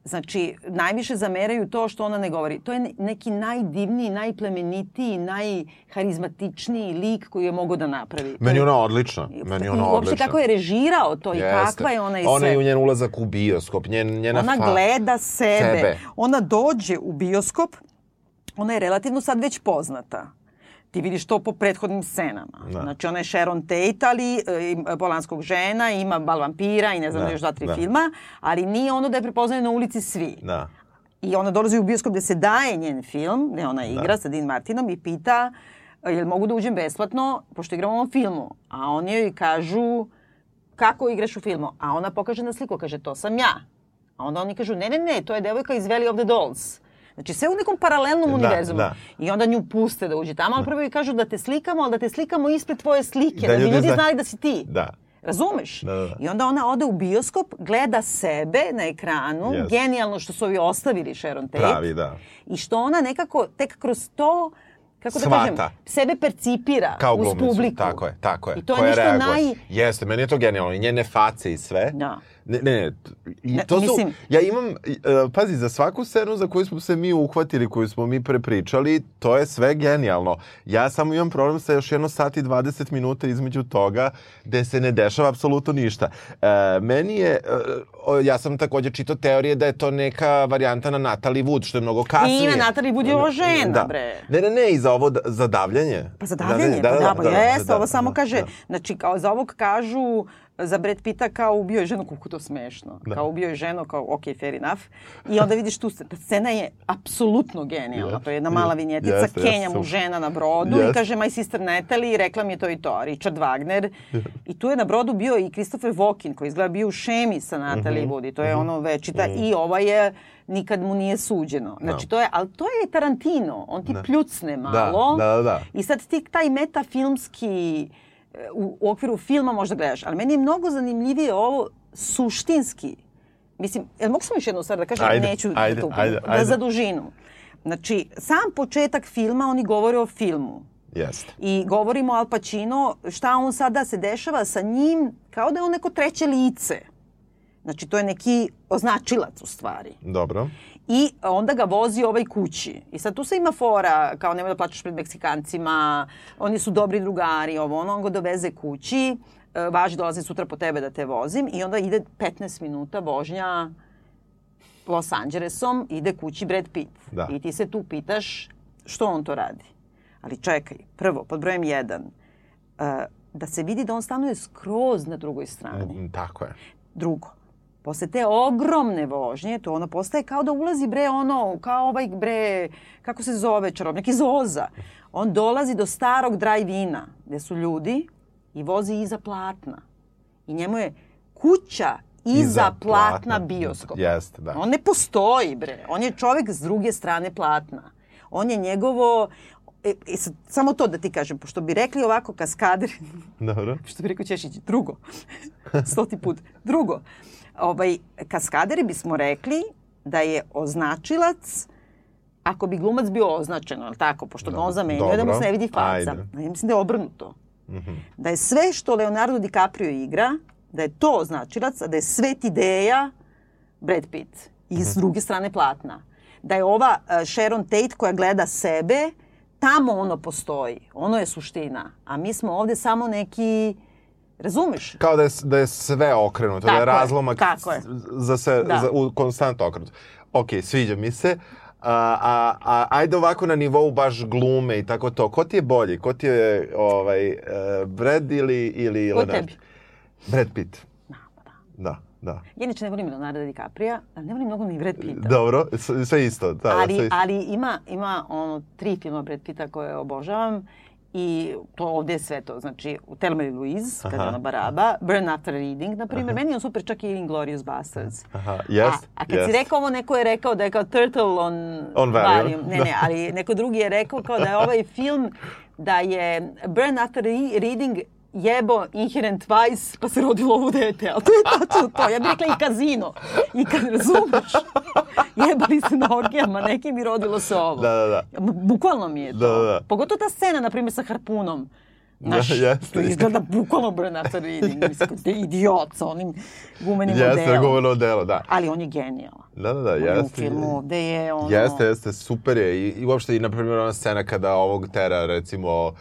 znači, najviše zameraju to što ona ne govori. To je ne- neki najdivniji, najplemenitiji, najharizmatičniji lik koji je mogo da napravi. Meni je ona odlična. Meni je ona Uopšte odlična. kako je režirao to i Jeste. kakva je ona i Ona sve. i u njen ulazak u bioskop, njen, njena Ona fa... gleda sebe. Sebe. Ona dođe u bioskop, ona je relativno sad već poznata. Ti vidiš to po prethodnim scenama. Da. Znači ona je Sharon Tate, ali e, ima Polanskog žena, ima Bal vampira i ne znam Da, još dva, tri da. filma, ali nije ono da je prepoznaju na ulici svi. Da. I ona dolazi u bioskop gde se daje njen film, gde ona igra sa Dean Martinom i pita e, jel mogu da uđem besplatno, pošto igram u ovom filmu. A oni joj kažu kako igraš u filmu. A ona pokaže na sliku, kaže to sam ja. A onda oni kažu, ne, ne, ne, to je devojka iz Valley of the Dolls. Znači sve u nekom paralelnom Da, univerzumu. da. I onda nju puste da uđe tamo, ali prvo joj kažu da te slikamo, ali da te slikamo ispred tvoje slike, Da da, bi ljudi zna- znali da si ti. Da. Razumeš? Da, da, da. I onda ona ode u bioskop, gleda sebe na ekranu, Yes. genijalno što su ovi ostavili Sharon Tate. Pravi, da. I što ona nekako tek kroz to kako da kažem, sebe percipira Kao uz publiku. Tako je, tako je. I to je Koja nešto reaguje. naj... Jeste, meni je to genijalno. I njene face i sve. Da. Ne, ne, i Ne, to su, mislim- ja imam, uh, pazi, za svaku scenu za koju smo se mi uhvatili, koju smo mi prepričali, to je sve genijalno. Ja samo imam problem sa još jedno sat i 20 minuta između toga, gde se ne dešava apsolutno ništa. E, meni je, e, ja sam takođe čitao teorije da je to neka varijanta na Natalie Wood, što je mnogo kasnije. Nije, Natalie Wood je ova žena, da. bre. Ne, ne, ne, i za ovo da- za davljanje. Pa za davljanje, Da, pa da, da, da, pa da, da, jeste, da, ovo samo da, kaže, da. znači kao za ovog kažu za Brad Pitta kao ubio je ženu, koliko to smešno. Da. Kao ubio je ženu, kao ok, fair enough. I onda vidiš tu, scenu. scena je apsolutno genijalna. To je jedna mala vinjetica, jeste, Kenja mu super. žena na brodu i Jeste. kaže my sister Natalie, rekla mi je to i to, Richard Wagner. I tu je na brodu bio i Christopher Walken, koji izgleda bio u šemi sa Natalie Mhm. Wood i to je ono večita. I ova je nikad mu nije suđeno. Znači, to je, ali to je Tarantino. On ti pljucne malo. Da, da, da. I sad ti taj metafilmski u, u okviru filma možda gledaš, ali meni je mnogo zanimljivije ovo suštinski. Mislim, jel mogu samo još jednu stvar da kažem? Ajde, Neću ajde, da to ajde, da ajde. za dužinu. Znači, sam početak filma, oni govore o filmu. Jeste. I govorimo o Al Pacino, šta on sada se dešava sa njim, kao da je on neko treće lice. Znači, to je neki označilac u stvari. Dobro. I onda ga vozi ovaj kući. I sad tu se ima fora, kao nemoj da plaćaš pred Meksikancima, oni su dobri drugari, ovo ono, on ga doveze kući, e, važi dolazi sutra po tebe da te vozim i onda ide 15 minuta vožnja Los Angelesom, ide kući Brad Pitt. Da. I ti se tu pitaš što on to radi. Ali čekaj, prvo, pod brojem jedan, e, da se vidi da on stanuje skroz na drugoj strani. Mm, Tako je. Drugo, posle te ogromne vožnje, to ono postaje kao da ulazi bre ono, kao ovaj bre, kako se zove čarobnik iz Oza. On dolazi do starog drive-ina gde su ljudi i vozi iza platna. I njemu je kuća iza, Iza platna, platna. bioskopa. Jeste, da. On ne postoji bre. On je čovek s druge strane platna. On je njegovo... E, e, sad, samo to da ti kažem, pošto bi rekli ovako kaskader, Dobro. što bi rekao Češić, drugo, stoti put, drugo, ovaj, kaskaderi bismo rekli da je označilac ako bi glumac bio označen, ali tako, pošto ga on zamenjuje, da mu se ne vidi faca. Ajde. Mhm. Ja mislim da je obrnuto. Da je sve što Leonardo DiCaprio igra, da je to označilac, a da je svet ideja Brad Pitt. I Mhm. s druge strane platna. Da je ova uh, Sharon Tate koja gleda sebe, tamo ono postoji. Ono je suština. A mi smo ovde samo neki... Razumeš? Kao da je, da je sve okrenuto, da Tako je je, razlomak tako je. za sve, Da. za, u konstantno okrenut. Ok, sviđa mi se. A, a, a ajde ovako na nivou baš glume i tako to. Ko ti je bolji? Ko ti je ovaj, uh, Brad ili, ili Ko Leonardo? tebi? Brad Pitt. Da, pa da. Da, da. Ja inače ne volim Leonardo DiCaprio, ali ne volim mnogo ni Brad Pitta. Dobro, sve isto. Da, sve ali, isto. ali ima, ima ono, tri filma Brad Pitta koje obožavam i to ovde je sve to. Znači, u Thelma i Louise, kada je Aha. ona baraba, Burn After Reading, na primjer, meni je on super čak i Inglourious Basterds. Aha, jest, a, a kad jest. si rekao ovo, neko je rekao da je kao Turtle on, On Valium. Ne, ne, ali neko drugi je rekao kao da je ovaj film, da je Burn After Re- Reading jebo Inherent Vice, pa se rodilo ovo dete. Ali to je tačno to. Ja bih rekla i kazino. I kad razumeš, jebali se na orgijama nekim i rodilo se ovo. Da, da, da. Bukvalno mi je to. Da, da, da. Pogotovo ta scena, na primjer, sa harpunom. Znaš, Da, jeste. to izgleda bukvalno After Reading. Idiot sa onim gumenim Jeste, modelom. gumeno delo, da. Ali on je genijalan. Da, da, da, On je u jeste. filmu ovde je ono... Jeste, jeste, super je. I, i uopšte, i na primjer, ona scena kada ovog tera, recimo, Uh,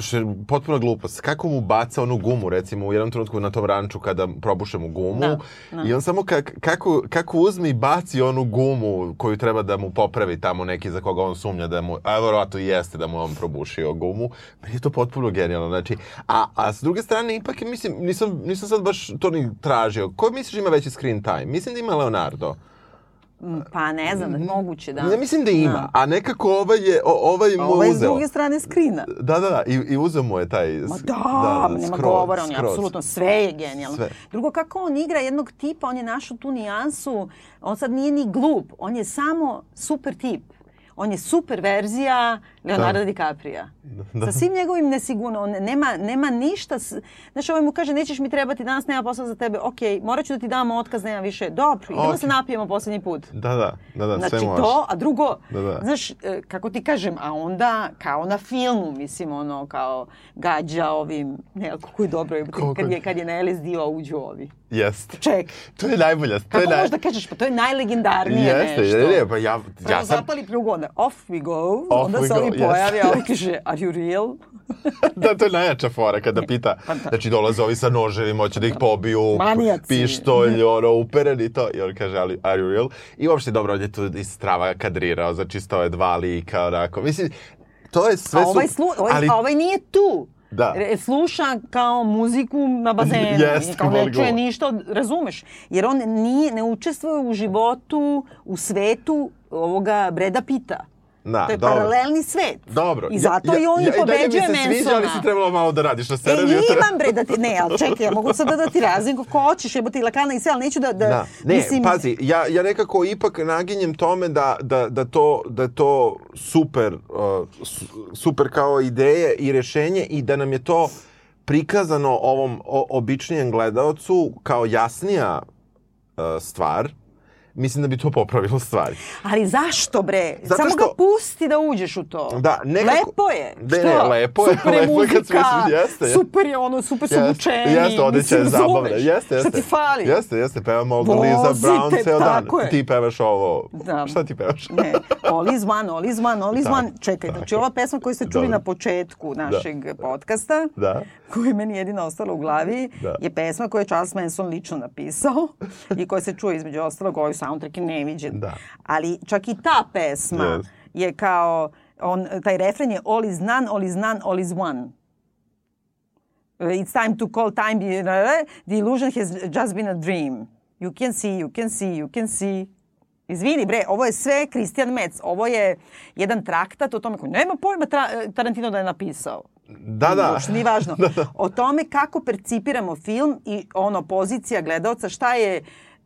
što je potpuno glupost. Kako mu baca onu gumu, recimo, u jednom trenutku na tom ranču kada probuše mu gumu Da, da. i on samo kak, kako, kako uzme i baci onu gumu koju treba da mu popravi tamo neki za koga on sumnja da mu, a verovatno i jeste da mu on probušio gumu. Meni je to potpuno genijalno. Znači, a, a s druge strane, ipak je, mislim, nisam, nisam sad baš to ni tražio. Ko misliš ima veći screen time? Mislim da ima Leonardo. Mm, Pa ne znam, moguće da. Ja mislim da ima, Da. a nekako ovaj je, o, ovaj mu Ovo je s uzeo. druge strane skrina. Da, da, da, i, i uzeo mu je taj... Ma da, nema skroz, govora, on je skroz. apsolutno sve je genijalno. Sve. Drugo, kako on igra jednog tipa, on je našao tu nijansu, on sad nije ni glup, on je samo super tip. On je super verzija Leonardo Da. DiCaprija. Da. Sa svim njegovim nesigurno, on nema, nema ništa. Znaš, ovaj mu kaže, nećeš mi trebati, danas nema posla za tebe. Ok, morat ću da ti dam otkaz, nema više. Dobro, idemo Ok. se napijemo posljednji put. Da, da, da, da, Znači sve može. to, a drugo, Da, da. znaš, e, kako ti kažem, a onda kao na filmu, mislim, ono, kao gađa ovim, ne, kako je dobro, Kako- kad je, kad je na LSD, a uđu ovi. Jeste. Ček, To je najbolja. To kako je naj... možda kažeš, pa to je najlegendarnije Jeste, nešto. ne, ne, pa ja, Prvo ja sam... zapali pljugu, onda off we go, Off onda se ovi jeste. Pojavi, a ovi kaže, are you real? da, to je najjača fora kada pita, Pa da. znači dolaze ovi sa noževima, hoće da ih pobiju, Manijaci. pištolj, ono, uperen i to, i on kaže, ali, are you real? I uopšte, dobro, on je tu iz strava kadrirao, znači sto je dva lika, onako, mislim, to je sve a ovaj, su... slu, ovaj, ali, a ovaj nije tu. Da. Sluša kao muziku na bazenu. Jeste, I kao ne čuje ništa, razumeš? Jer on nije, ne učestvuje u životu, u svetu ovoga Breda Pita. Da, to je dobro. paralelni svet. Dobro. I zato i on i dalje pobeđuje mi se sviđa, ali Mansona. si trebalo malo da radiš na E, scenu. imam bre da ti, ne, ali čekaj, ja mogu sad da ti razim kako hoćeš, jebote i lakana i sve, ali neću da, da, Da. Ne, mislim, pazi, ja, ja nekako ipak naginjem tome da, da, da, to, da to super, uh, su- super kao ideje i rešenje i da nam je to prikazano ovom o, običnijem gledaocu kao jasnija uh, stvar, mislim da bi to popravilo stvari. Ali zašto bre? Zato Samo što- ga pusti da uđeš u to. Da, nekako- Lepo je. Šta? ne, lepo je, Super je lepo je kad muzika, svi- jeste, je. super je ono, super su obučeni. Jeste, odeća je zabavna. Jeste, jeste. Šta ti fali? Jeste, jeste, pevamo ovdje Liza Brown ceo dan. je. Ti pevaš ovo. Da. Šta ti pevaš? Ne, all is one, all is one, all is Tako, one. Čekaj, znači tako. ova pesma koju ste čuli Dobro. na početku našeg podcasta, Da. koja je meni jedina ostala u glavi, Da. je pesma koju je Charles Manson lično napisao i koja se čuje između ostalog, ovaj soundtrack je neviđen. Da. Ali čak i ta pesma Yes. je kao, on, taj refren je all is none, all is none, all is one. Uh, It's time to call time, the illusion has just been a dream. You can see, you can see, you can see. Izvini bre, ovo je sve Christian Metz. Ovo je jedan traktat o tome koji nema pojma Tarantino da je napisao. Da, da. Uopšte nije važno. O tome kako percipiramo film i ono pozicija gledaoca, šta je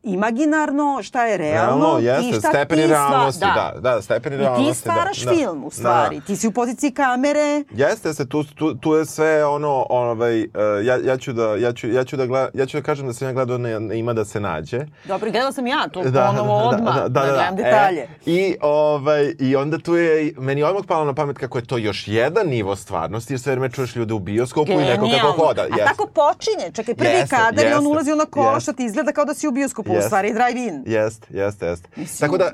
imaginarno, šta je realno, Realno, i jeste, šta stepeni ti realnosti, da, da, stepeni I ti realnosti, stvaraš da, da. film, u Da, stvari. da. Ti si u poziciji kamere, Jeste, jeste, tu, tu, tu je sve ono, ovaj, uh, ja, ja, ću da, ja, ću, ja, ću da gleda, ja ću da kažem da sam ja gledao na, na ima da se nađe. Dobro, gledala sam ja to ponovo odmah, da, gledam detalje. E, I, ovaj, I onda tu je, meni je odmah palo na pamet kako je to još jedan nivo stvarnosti, jer sve vreme čuješ ljude u bioskopu i neko kako Genijalno. hoda. A Jeste. tako počinje. Čekaj, prvi Jeste, kadar i on jeste, ulazi na kola jeste. što ti izgleda kao da si u bioskopu, u Jeste. stvari drive-in. Jeste, jeste, jeste. Tako da,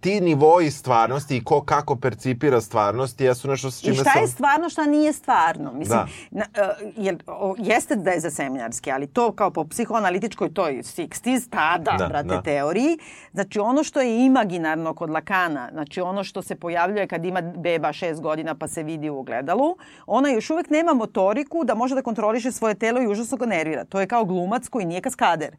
ti nivoji stvarnosti i ko kako percipira stvarnost jesu nešto s I čime šta sam... je stvarno, šta nije stvarno? Mislim, Da. na, uh, jer, o, jeste da je za seminarski, ali to kao po psihoanalitičkoj toj 60s, tada, Da, brate, da. teoriji, znači ono što je imaginarno kod Lakana, znači ono što se pojavljuje kad ima beba šest godina pa se vidi u ogledalu, ona još uvek nema motoriku da može da kontroliše svoje telo i užasno ga nervira. To je kao glumac koji nije kaskader.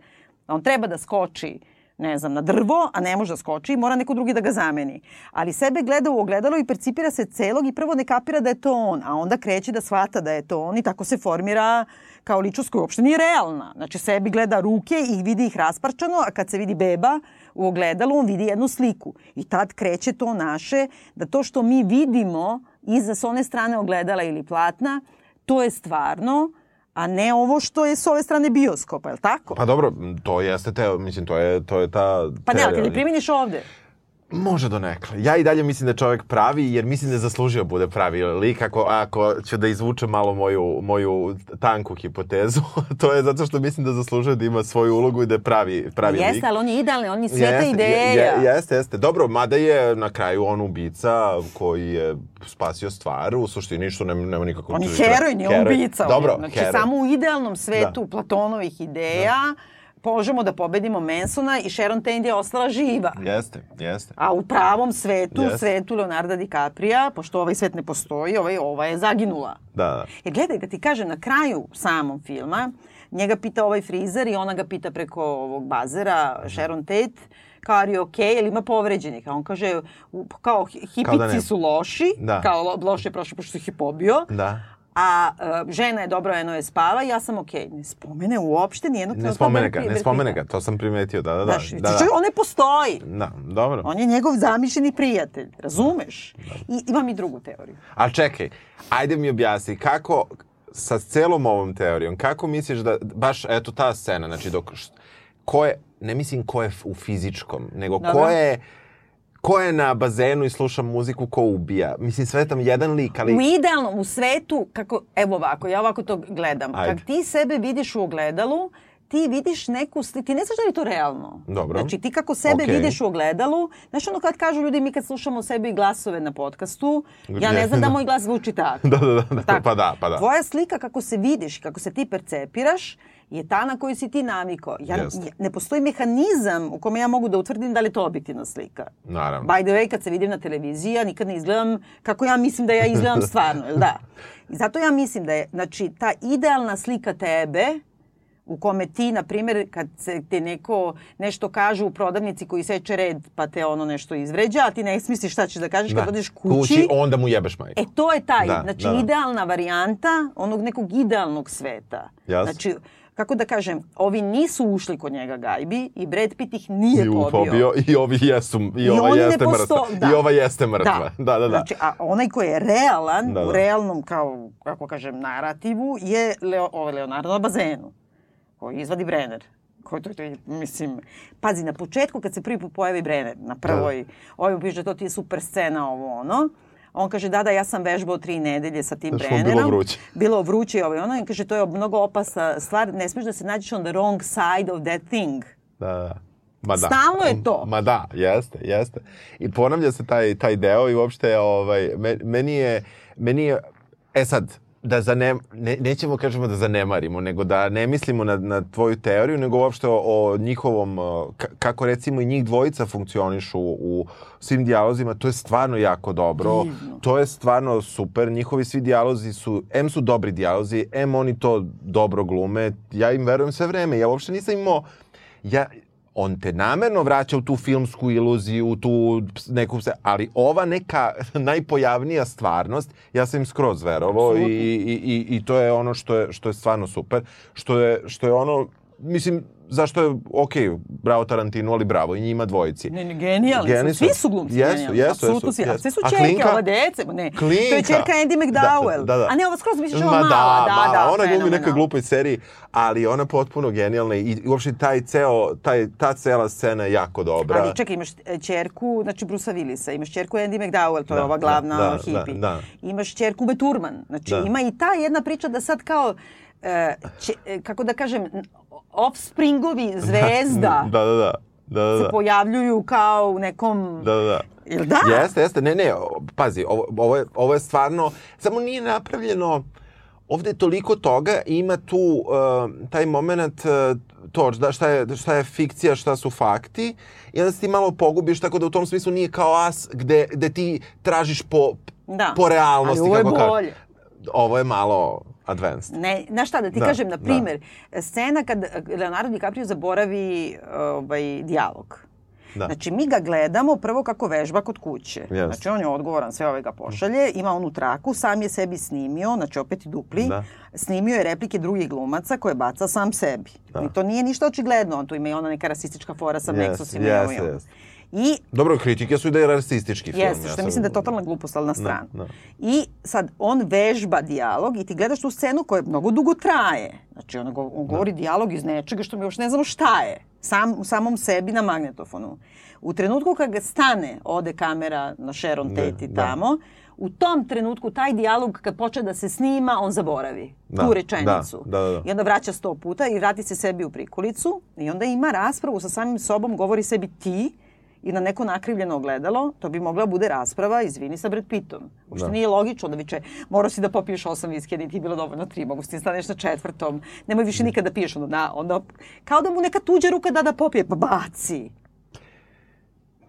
On treba da skoči ne znam, na drvo, a ne može da skoči, mora neko drugi da ga zameni. Ali sebe gleda u ogledalo i percipira se celog i prvo ne kapira da je to on, a onda kreće da shvata da je to on i tako se formira kao ličnost koja uopšte nije realna. Znači sebi gleda ruke i vidi ih rasparčano, a kad se vidi beba u ogledalu, on vidi jednu sliku. I tad kreće to naše, da to što mi vidimo iza s one strane ogledala ili platna, to je stvarno, a ne ovo što je s ove strane bioskopa, je li tako? Pa dobro, to jeste teo, mislim, to je, to je ta Pa ne, ali kad je primjeniš ovde. Može do nekle. Ja i dalje mislim da je čovjek pravi, jer mislim da je zaslužio bude pravi lik. Ako, ako ću da izvučem malo moju, moju tanku hipotezu, to je zato što mislim da zaslužuje da ima svoju ulogu i da je pravi, pravi lik. Jeste, ali on je idealni, on je sveta Jeste, ideja. je- je- jeste, jeste. Dobro, mada je na kraju on ubica koji je spasio stvar, u suštini što nema, nema nikakvog... On je heroj, nije ubica. on je- Dobro, znači, heroj. samo u idealnom svetu Da. Platonovih ideja možemo da pobedimo Mansona i Sharon Tate je ostala živa. Jeste, jeste. A u pravom svetu, Jeste. svetu Leonarda DiCaprija, pošto ovaj svet ne postoji, ovaj, ova je zaginula. Da, da. Jer gledaj, da ti kaže na kraju samom filma, njega pita ovaj frizer i ona ga pita preko ovog bazera, Sharon Tate, kao are you okay, ili ima povređenih. A on kaže, kao hi- Kao da hipici ne. su loši, Da. kao lo, loše je prošlo pošto ih je pobio, Da. A e, žena je dobro, eno je spava, ja sam okej. Ne spomene uopšte nijednog Ne spomene ga, ne spomene ga, to sam primetio, da, da, da. Znaš, da, znači, da. on ne postoji. Da, dobro. On je njegov zamišljeni prijatelj, razumeš? I imam i drugu teoriju. Ali čekaj, ajde mi objasni, kako, sa celom ovom teorijom, kako misliš da, baš, eto ta scena, znači dok, ko je, ne mislim ko je u fizičkom, nego ko Dobro. je, ko je na bazenu i sluša muziku, ko ubija. Mislim, sve tam jedan lik, ali... U idealnom, u svetu, kako, evo ovako, ja ovako to gledam. Ajde. Kad ti sebe vidiš u ogledalu, ti vidiš neku sliku, ti ne znaš da li je to realno. Dobro. Znači ti kako sebe Okej. vidiš u ogledalu, znaš ono kad kažu ljudi mi kad slušamo sebi glasove na podcastu, ja ne znam da moj glas zvuči tako. Da, da, da, da, Tako. pa da, pa da. Tvoja slika kako se vidiš, kako se ti percepiraš, je ta na koju si ti naviko. Ja, Jeste. ne postoji mehanizam u kome ja mogu da utvrdim da li je to objektivna slika. Naravno. By the way, kad se vidim na televiziji, ja nikad ne izgledam kako ja mislim da ja izgledam stvarno, jel da? I zato ja mislim da je, znači, ta idealna slika tebe, u kome ti, na primjer, kad se te neko nešto kaže u prodavnici koji seče red, pa te ono nešto izvređa, a ti ne smisliš šta ćeš da kažeš kad odeš kući, onda mu jebeš majku. E, to je taj, Da, znači, da, da. idealna varijanta onog nekog idealnog sveta. Jasno. Znači, kako da kažem, ovi nisu ušli kod njega gajbi i Brad Pitt ih nije I pobio. pobio, i ovi jesu, i, ova oni ne jeste posto- mrtva. da. I ova jeste mrtva. Da, da, da. Znači, a onaj koji je realan, Da, da. u realnom, kao, kako kažem, narativu, je Leo, ovaj Leonardo na bazenu, koji izvadi Brenner. Koji to, to, mislim, pazi, na početku kad se prvi put pojavi Brenner, na prvoj, ovaj mu piše to ti je super scena, ovo ono, on kaže, da, da, ja sam vežbao tri nedelje sa tim Znaš, mu bilo vruće. Bilo vruće i ovo i ono. I kaže, to je mnogo opasna stvar. Ne smiješ da se nađeš on the wrong side of that thing. Da, da. Ma da. Stalno je to. Ma da, jeste, jeste. I ponavlja se taj, taj deo i uopšte, ovaj, me- meni je, meni je, e sad, da zanem, ne, nećemo kažemo da zanemarimo, nego da ne mislimo na, na tvoju teoriju, nego uopšte o, o njihovom, kako recimo i njih dvojica funkcionišu u svim dijalozima, to je stvarno jako dobro. Divno. To je stvarno super. Njihovi svi dijalozi su, em su dobri dijalozi, em oni to dobro glume. Ja im verujem sve vreme. Ja uopšte nisam imao, ja, on te namerno vraća u tu filmsku iluziju, u tu neku, ali ova neka najpojavnija stvarnost, ja sam im skroz verovao i, i, i, i to je ono što je, što je stvarno super. Što je, što je ono, mislim, zašto je, ok, bravo Tarantino, ali bravo i njima dvojici. Ne, ne, genijalni Geni su. Svi su glumci Jesu, genijalni. jesu, Apsolutno svi. Jesu. sve su čerke, Klinka? ova dece. Ne, to Klinka. je čerka Andy McDowell. Da, da, da. A ne, ova skroz misliš ova mala. da, Da, da, ona glumi nekoj glupoj seriji, ali ona potpuno genijalna i, i uopšte taj ceo, taj, ta cela scena je jako dobra. Ali čekaj, imaš e, ćerku, znači Brusa Willisa, imaš ćerku Andy McDowell, to je Da, ova da, glavna da, hipi. da, da. Imaš ćerku Uma Thurman. Znači Da. ima i ta jedna priča da sad kao, će, e, kako da kažem, offspringovi zvezda Da, da, da. Da, da, se da. pojavljuju kao u nekom... Da, da, da. Jel da? Jeste, jeste. Ne, ne, pazi, ovo, ovo, je, ovo je stvarno, samo nije napravljeno, ovde je toliko toga, ima tu uh, taj moment, uh, to da, šta, je, šta je fikcija, šta su fakti, i onda se ti malo pogubiš, tako da u tom smislu nije kao as gde, gde ti tražiš po, Da. po realnosti. Ali ovo je kako kažem. bolje. Ovo je malo advanced. Ne, znaš šta, da ti Da, kažem, na da. primjer, scena kad Leonardo DiCaprio zaboravi ovaj, dijalog. Da. Znači, mi ga gledamo prvo kako vežba kod kuće. Jeste. Znači, on je odgovoran, sve ovaj ga pošalje, ima onu traku, sam je sebi snimio, znači opet i dupli, Da. snimio je replike drugih glumaca koje baca sam sebi. Da. I to nije ništa očigledno, on tu ima i ona neka rasistička fora sa Jeste, Nexusima ovo i ono. I Dobro, kritike su i da je rasistički film. Jeste, što sam- mislim da je totalna glupost, ali na stranu. da. I sad on vežba dijalog i ti gledaš tu scenu koja mnogo dugo traje. Znači on, go, on govori dijalog iz nečega što mi još ne znamo šta je. Sam, u samom sebi na magnetofonu. U trenutku kad ga stane, ode kamera na Sharon Da, Tate i da. tamo, u tom trenutku taj dijalog kad počne da se snima, on zaboravi Da, tu rečenicu. da, da, da. I onda vraća sto puta i vrati se sebi u prikolicu i onda ima raspravu sa samim sobom, govori sebi ti i na neko nakrivljeno ogledalo, to bi mogla bude rasprava, izvini, sa Brad Pittom. Uopšte Da. nije logično da viče, morao si da popiješ osam viskija, niti je bilo dovoljno tri, mogu si ti staneš na četvrtom, nemoj više nikad da piješ, onda, da, onda kao da mu neka tuđa ruka da da popije, pa baci.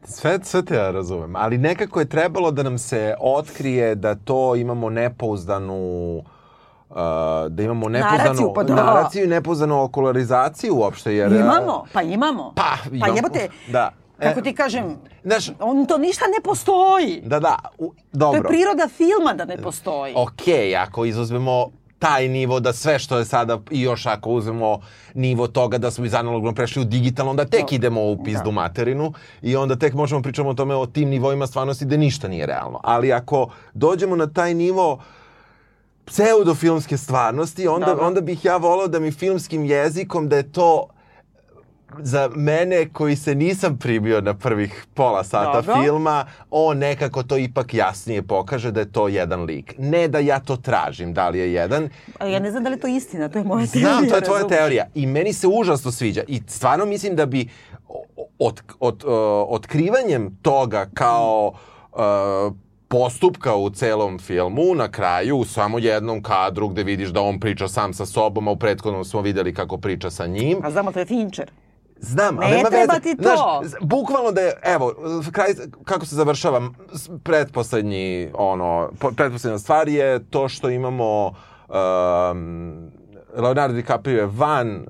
Sve, sve te ja razumem, ali nekako je trebalo da nam se otkrije da to imamo nepouzdanu uh, da imamo nepouzdanu Naraciju, pa da. naraciju i nepouzdanu okularizaciju uopšte. Jer, Imamo, pa imamo. Pa, pa imamo. jebote, Da. Kako ti kažem, Znaš, on to ništa ne postoji. da, da, u, To dobro. je priroda filma da ne postoji. Ok, ako izuzmemo taj nivo da sve što je sada i još ako uzmemo nivo toga da smo iz analogno prešli u digitalno, onda tek Da. idemo u pizdu materinu i onda tek možemo pričamo o tome o tim nivoima stvarnosti da ništa nije realno. Ali ako dođemo na taj nivo pseudofilmske stvarnosti, onda, Dobro. onda bih ja volao da mi filmskim jezikom da je to za mene koji se nisam primio na prvih pola sata Dobro. filma, on nekako to ipak jasnije pokaže da je to jedan lik. Ne da ja to tražim, da li je jedan. Ali ja ne znam da li to istina, to je moja teorija. Znam, to je tvoja razumeš? teorija. I meni se užasno sviđa. I stvarno mislim da bi od, od, uh, otkrivanjem toga kao uh, postupka u celom filmu, na kraju u samo jednom kadru gde vidiš da on priča sam sa sobom, a u prethodnom smo videli kako priča sa njim. A znamo, to je Fincher. Znam, Ne ali nema treba veze. ti to. Znaš, bukvalno da je, evo, kraj, kako se završava, pretposlednji, ono, po- pretposlednja stvar je to što imamo um, Leonardo DiCaprio je van uh,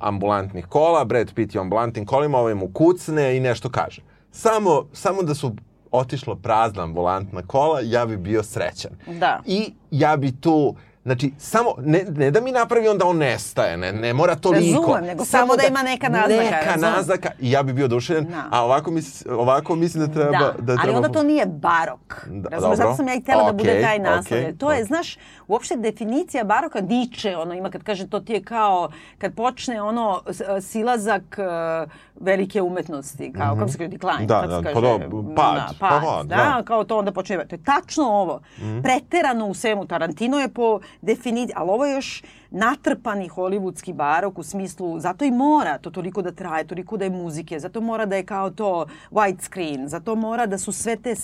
ambulantnih kola, Brad Pitt je ambulantnim kolima, ovaj mu kucne i nešto kaže. Samo, samo da su otišlo prazna ambulantna kola, ja bi bio srećan. Da. I ja bi tu, znači, samo, ne, ne da mi napravi onda on nestaje, ne, ne mora toliko. Razumem, nego samo da ima neka naznaka, Neka razumem. naznaka i ja bi bio oduševljen, Da. a ovako, mis, ovako mislim da treba... da, da ali treba... onda to nije barok. Da, Razumeš, zato sam ja i htjela da bude taj naslov. okej. To je, znaš, uopšte definicija baroka diče, ono ima kad kaže to ti je kao, kad počne ono silazak e, velike umetnosti, kao, kako se kaže, decline. Da, kako se da, kaže? pa da, pad, Da, pa pad, pad, da, da. kao to onda počeva. To je tačno ovo. Mhm. Preterano u svemu. Tarantino je po definiciji, ali ovo je još natrpani hollywoodski barok u smislu, zato i mora to toliko da traje, toliko da je muzike, zato mora da je kao to white screen, zato mora da su sve te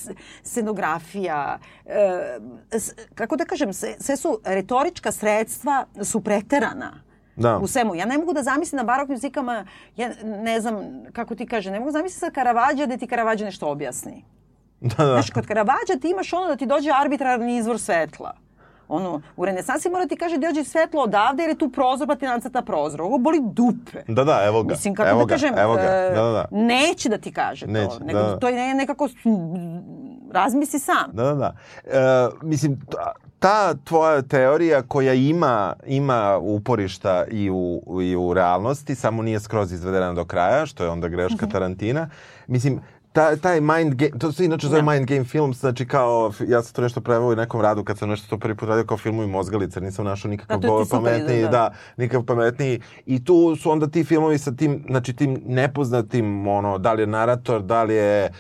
scenografija, e, s- kako da kažem, sve, sve su retorička sredstva su preterana. Da. U svemu. Ja ne mogu da zamislim na barok muzikama, ja ne znam kako ti kaže, ne mogu zamisliti sad Karavađa da ti Karavađa nešto objasni. Da, da. Znaš, kod Karavađa ti imaš ono da ti dođe arbitrarni izvor svetla. Ono, u renesansi mora ti kaže da dođe svetlo odavde jer je tu prozor pa ti nacrta prozor. Ovo boli dupe. Da, da, evo ga. Mislim, kako evo da ga, kažem, evo ga. e, Da, da, da. neće da ti kaže Neće, to. Nego da, da. to je ne- nekako, razmisli sam. Da, da, da. E, mislim, ta, tvoja teorija koja ima, ima uporišta i u, i u realnosti, samo nije skroz izvedena do kraja, što je onda greška Tarantina. Mislim, ta, taj mind game, to se inače zove Da. mind game film, znači kao, ja sam to nešto preveo u nekom radu kad sam nešto to prvi put radio kao filmu i mozgalice, nisam našao nikakav Da, super pametniji, izgleda. da, nikakav pametniji. I tu su onda ti filmovi sa tim, znači tim nepoznatim, ono, da li je narator, da li je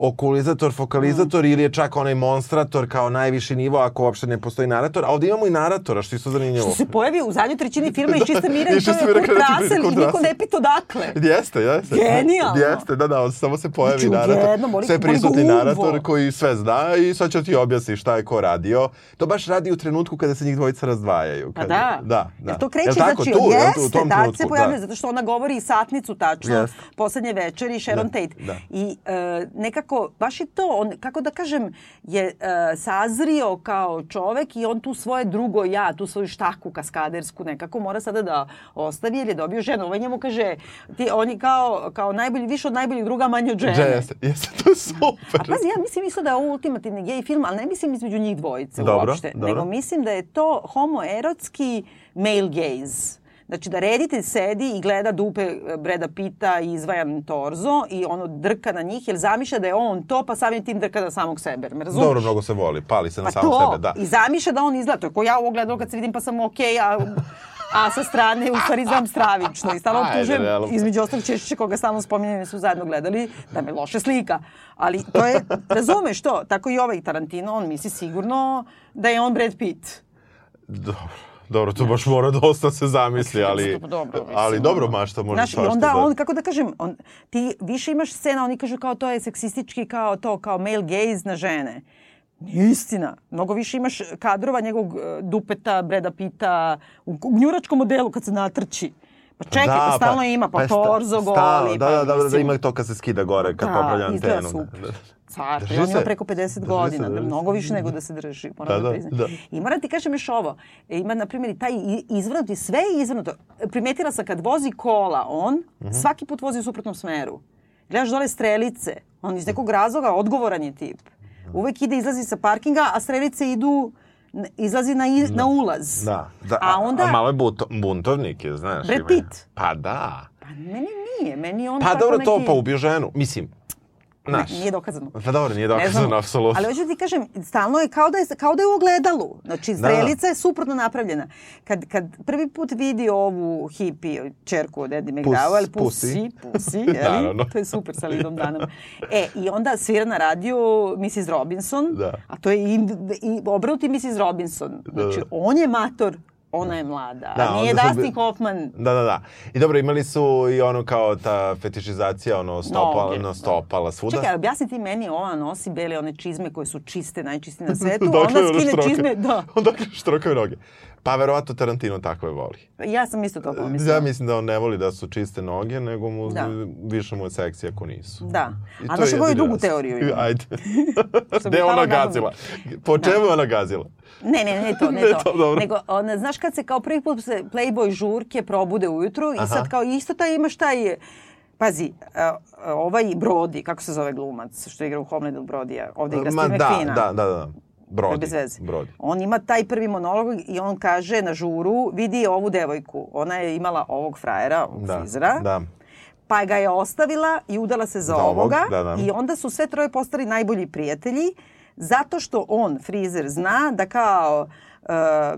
okulizator, fokalizator ili je čak onaj monstrator kao najviši nivo ako uopšte ne postoji narator. A ovdje imamo i naratora, što je isto zanimljivo. Što se pojavi u zadnjoj trećini filma i čista mira I to je Kurt biti Russell i niko ne pita odakle. Jeste, jeste. Genijalno. Jeste, da, da, on samo se pojavi Znači, narator. odjednom, boli- sve prisutni narator koji sve zna i sad će ti objasni šta je ko radio. To baš radi u trenutku kada se njih dvojica razdvajaju. Pa Kada- da. Da, da. Jer to kreće, Jel tako? znači, tu, jel jeste, u tom tad trenutku, se pojavljuje, da. zato što ona govori i satnicu tačno, Jeste. poslednje večeri, Sharon Da, Tate. da. I e, nekako, baš je to, on, kako da kažem, je e, sazrio kao čovek i on tu svoje drugo ja, tu svoju štaku kaskadersku nekako mora sada da ostavi jer je dobio ženu. Ovaj njemu kaže, ti, on je kao, kao najbolji, više od najboljih druga, manje od žene. Jeste, jeste, to je super. A pazi, ja mislim isto da je ovo ultimativni gej film, ali ne mislim između njih dvojice Dobro, uopšte. dobro. Nego mislim da je to homoerotski male gaze. Znači da reditelj sedi i gleda dupe e, Breda Pita i izvajan torzo i ono drka na njih jer zamišlja da je on to pa samim tim drka na samog sebe. Me razumiješ? Dobro, mnogo se voli, pali se na Pa samog to, sebe, da. i zamišlja da on izgleda, to je ko ja ovo gledala kad se vidim pa sam okej, a, a sa strane u stvari znam stravično. I stalno optužujem, između ostalih Češića koga stalno spominjem su zajedno gledali, da me loše slika. Ali to je, razumeš to, tako i ovaj Tarantino, on misli sigurno da je on Brad Pitt. Dobro. Dobro, to baš mora dosta se zamisli, ali, Pa dobro, ali dobro mašta može Znaš, svašta onda da- on, kako da kažem, on, ti više imaš scena, oni kažu kao to je seksistički, kao to, kao male gaze na žene. Nije istina. Mnogo više imaš kadrova njegovog e, dupeta, Breda Pita, u u gnjuračkom modelu kad se natrči. Pa čekaj, pa, stalno ima, pa, sta- torzo goli. Da, pa, da, da, da, mislim, ima to kad se skida gore, kad popravlja izgleda antenu. super. Da. Car, Drži on ima preko 50 Drži se, godina, se. mnogo više nego da se drži, moram Da, da, da, priznam. da. I moram ti kažem još ovo, e, ima na primjer i taj izvrnuti, sve je izvrnuto. Primetila sam kad vozi kola on, Mhm. svaki put vozi u suprotnom smeru. Gledaš dole strelice, on iz nekog razloga odgovoran je tip. Uvek ide, izlazi sa parkinga, a strelice idu, izlazi na, i, na ulaz. Da, da. A onda- A malo je buto, buntovnik je, znaš. Brad Pitt. Pa da. Pa meni nije, meni on Pa tako dobro, neki... to pa ubio ženu. Mislim, znaš. Ne, nije dokazano. Pa dobro, nije dokazano, apsolutno. Ali hoću ti kažem, stalno je kao da je, kao da je u ogledalu. Znači, strelica je suprotno napravljena. Kad, kad prvi put vidi ovu hippie, čerku od Eddie McDowell, Pussy, je li? Naravno. To je super sa Lidom Danom. E, i onda svira na radiju Mrs. Robinson, Da. a to je i, i obrnuti Mrs. Robinson. Znači, da. on je mator, ona je mlada. Da, nije Dustin bi- Hoffman. Da, da, da. I dobro, imali su i ono kao ta fetišizacija, ono stopala, no, da. stopala svuda. Čekaj, objasni ti meni, ova nosi bele one čizme koje su čiste, najčistije na svetu, onda skine čizme, da. Onda štrokaju noge. Pa verovatno Tarantino takve voli. Ja sam isto to pomislila. Ja mislim da on ne voli da su čiste noge, nego mu, Da. više mu je seksi ako nisu. Da. I A znaš koju drugu teoriju imam? Ajde. Gde je ona gazila? Po čemu je ona gazila? Ne, ne, ne to, ne, Ne to. to. Nego, ona, znaš kad se kao prvi put se Playboy žurke probude ujutru i Aha. sad kao isto taj imaš taj, pazi, a, ovaj Brody, kako se zove glumac što igra u Homelandu Brodija, ovde igra Ma Steve da, McQueen-a. da, da, da. Brodi. Bez veze. Brodi. On ima taj prvi monolog i on kaže na žuru, vidi ovu devojku. Ona je imala ovog frajera, ovog Da, frizera. da. Pa ga je ostavila i udala se za, Za ovog, ovoga. da, da. I onda su sve troje postali najbolji prijatelji. Zato što on, frizer, zna da kao, uh,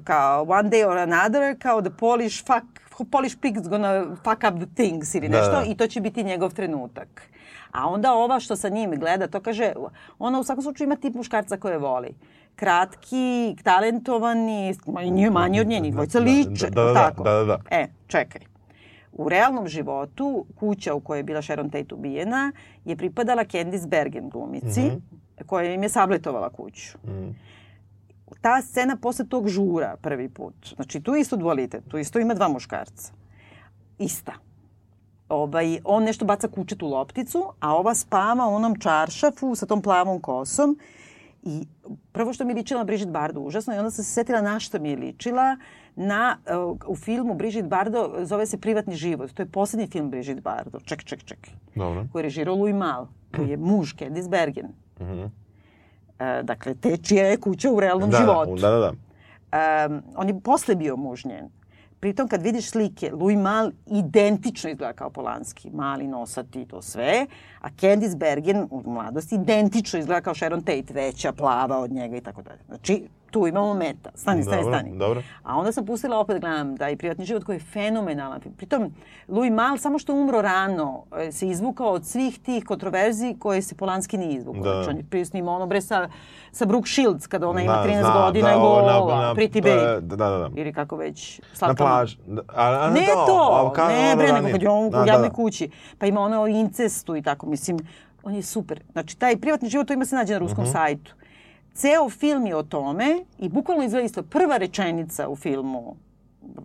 kao one day or another, kao the Polish fuck, Polish pig's gonna fuck up the things ili Da, nešto da. i to će biti njegov trenutak. A onda ova što sa njim gleda, to kaže, ona u svakom slučaju ima tip muškarca koje voli. Kratki, talentovani, i nije manji od nje, njih dvojica Da, liče. da, da, tako? da, da, da. E, čekaj. U realnom životu, kuća u kojoj je bila Sharon Tate ubijena je pripadala Candice Bergen glumici, Mhm. koja im je sabletovala kuću. Ta scena posle tog žura prvi put, znači tu je isto dualitet, tu isto ima dva muškarca. Ista. Ovaj, on nešto baca kučetu lopticu, a ova spava u onom čaršafu sa tom plavom kosom I prvo što mi je ličila na Brigitte Bardo užasno i onda sam se setila na što mi je ličila na, uh, u filmu Brigitte Bardo zove se Privatni život. To je poslednji film Brigitte Bardo. Ček, ček, ček. Dobro. Koji je režirao Louis Mal, koji je muž Candice Bergen. Mhm. E, dakle, te čija je kuća u realnom Da, životu. da, da, da. Um, on je posle bio muž njen. Pritom kad vidiš slike, Louis Mal identično izgleda kao Polanski. Mali, nosati, to sve. A Candice Bergen u mladosti identično izgleda kao Sharon Tate, veća, plava od njega i tako dalje. Znači, tu imamo meta. Stani, stani, Dobro, stani. dobro. A onda sam pustila opet da gledam da i privatni život koji je fenomenalan. Pritom, Louis Mal, samo što je umro rano, e, se izvukao od svih tih kontroverzi koje se Polanski nije izvukao. Da. Znači, on je prije snimao ono bre sa, sa Brooke Shields, kada ona ima Da, 13 znam, godina da, i ovo na- gola, na- Pretty Babe. Da, da, da. Ili kako već, Na slatka plaži. Da, A, a, ne to, to, a ne bre, nego kad je on u Da, da, javnoj kući. Pa ima ono o incestu i tako, mislim, on je super. Znači, taj privatni život, to ima se nađe na ruskom Mhm. sajtu. Ceo film je o tome i bukvalno izgleda isto. Prva rečenica u filmu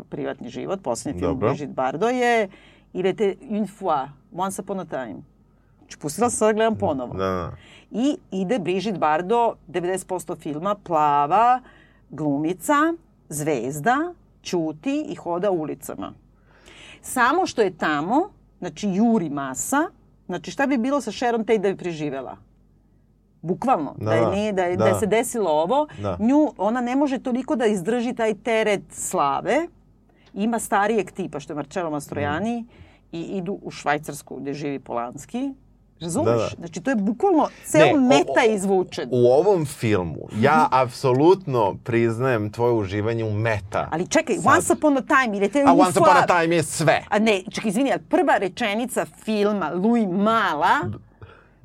Privatni život, poslednji film. Brigitte Bardo je Il était une fois, once upon a time. Znači, pustila sam sad da gledam ponovo. Da, da. I ide Brigitte Bardo, 90% filma, plava, glumica, zvezda, ćuti i hoda ulicama. Samo što je tamo, znači juri masa, znači šta bi bilo sa Sharon Tate da bi preživela? Bukvalno, da, Da, je, nije, da, je, da. da se desilo ovo, Da. nju, ona ne može toliko da izdrži taj teret slave, ima starijeg tipa, što je Marcello Mastrojani, i idu u Švajcarsku gde živi Polanski. Razumeš? Da, da. Znači, to je bukvalno ceo Ne, o- meta o- izvučen. U ovom filmu ja apsolutno priznajem tvoje uživanje u meta. Ali čekaj, Sad. Once Upon a Time ili te A Once Upon a Time je sve. A ne, čekaj, izvini, prva rečenica filma Louis Mala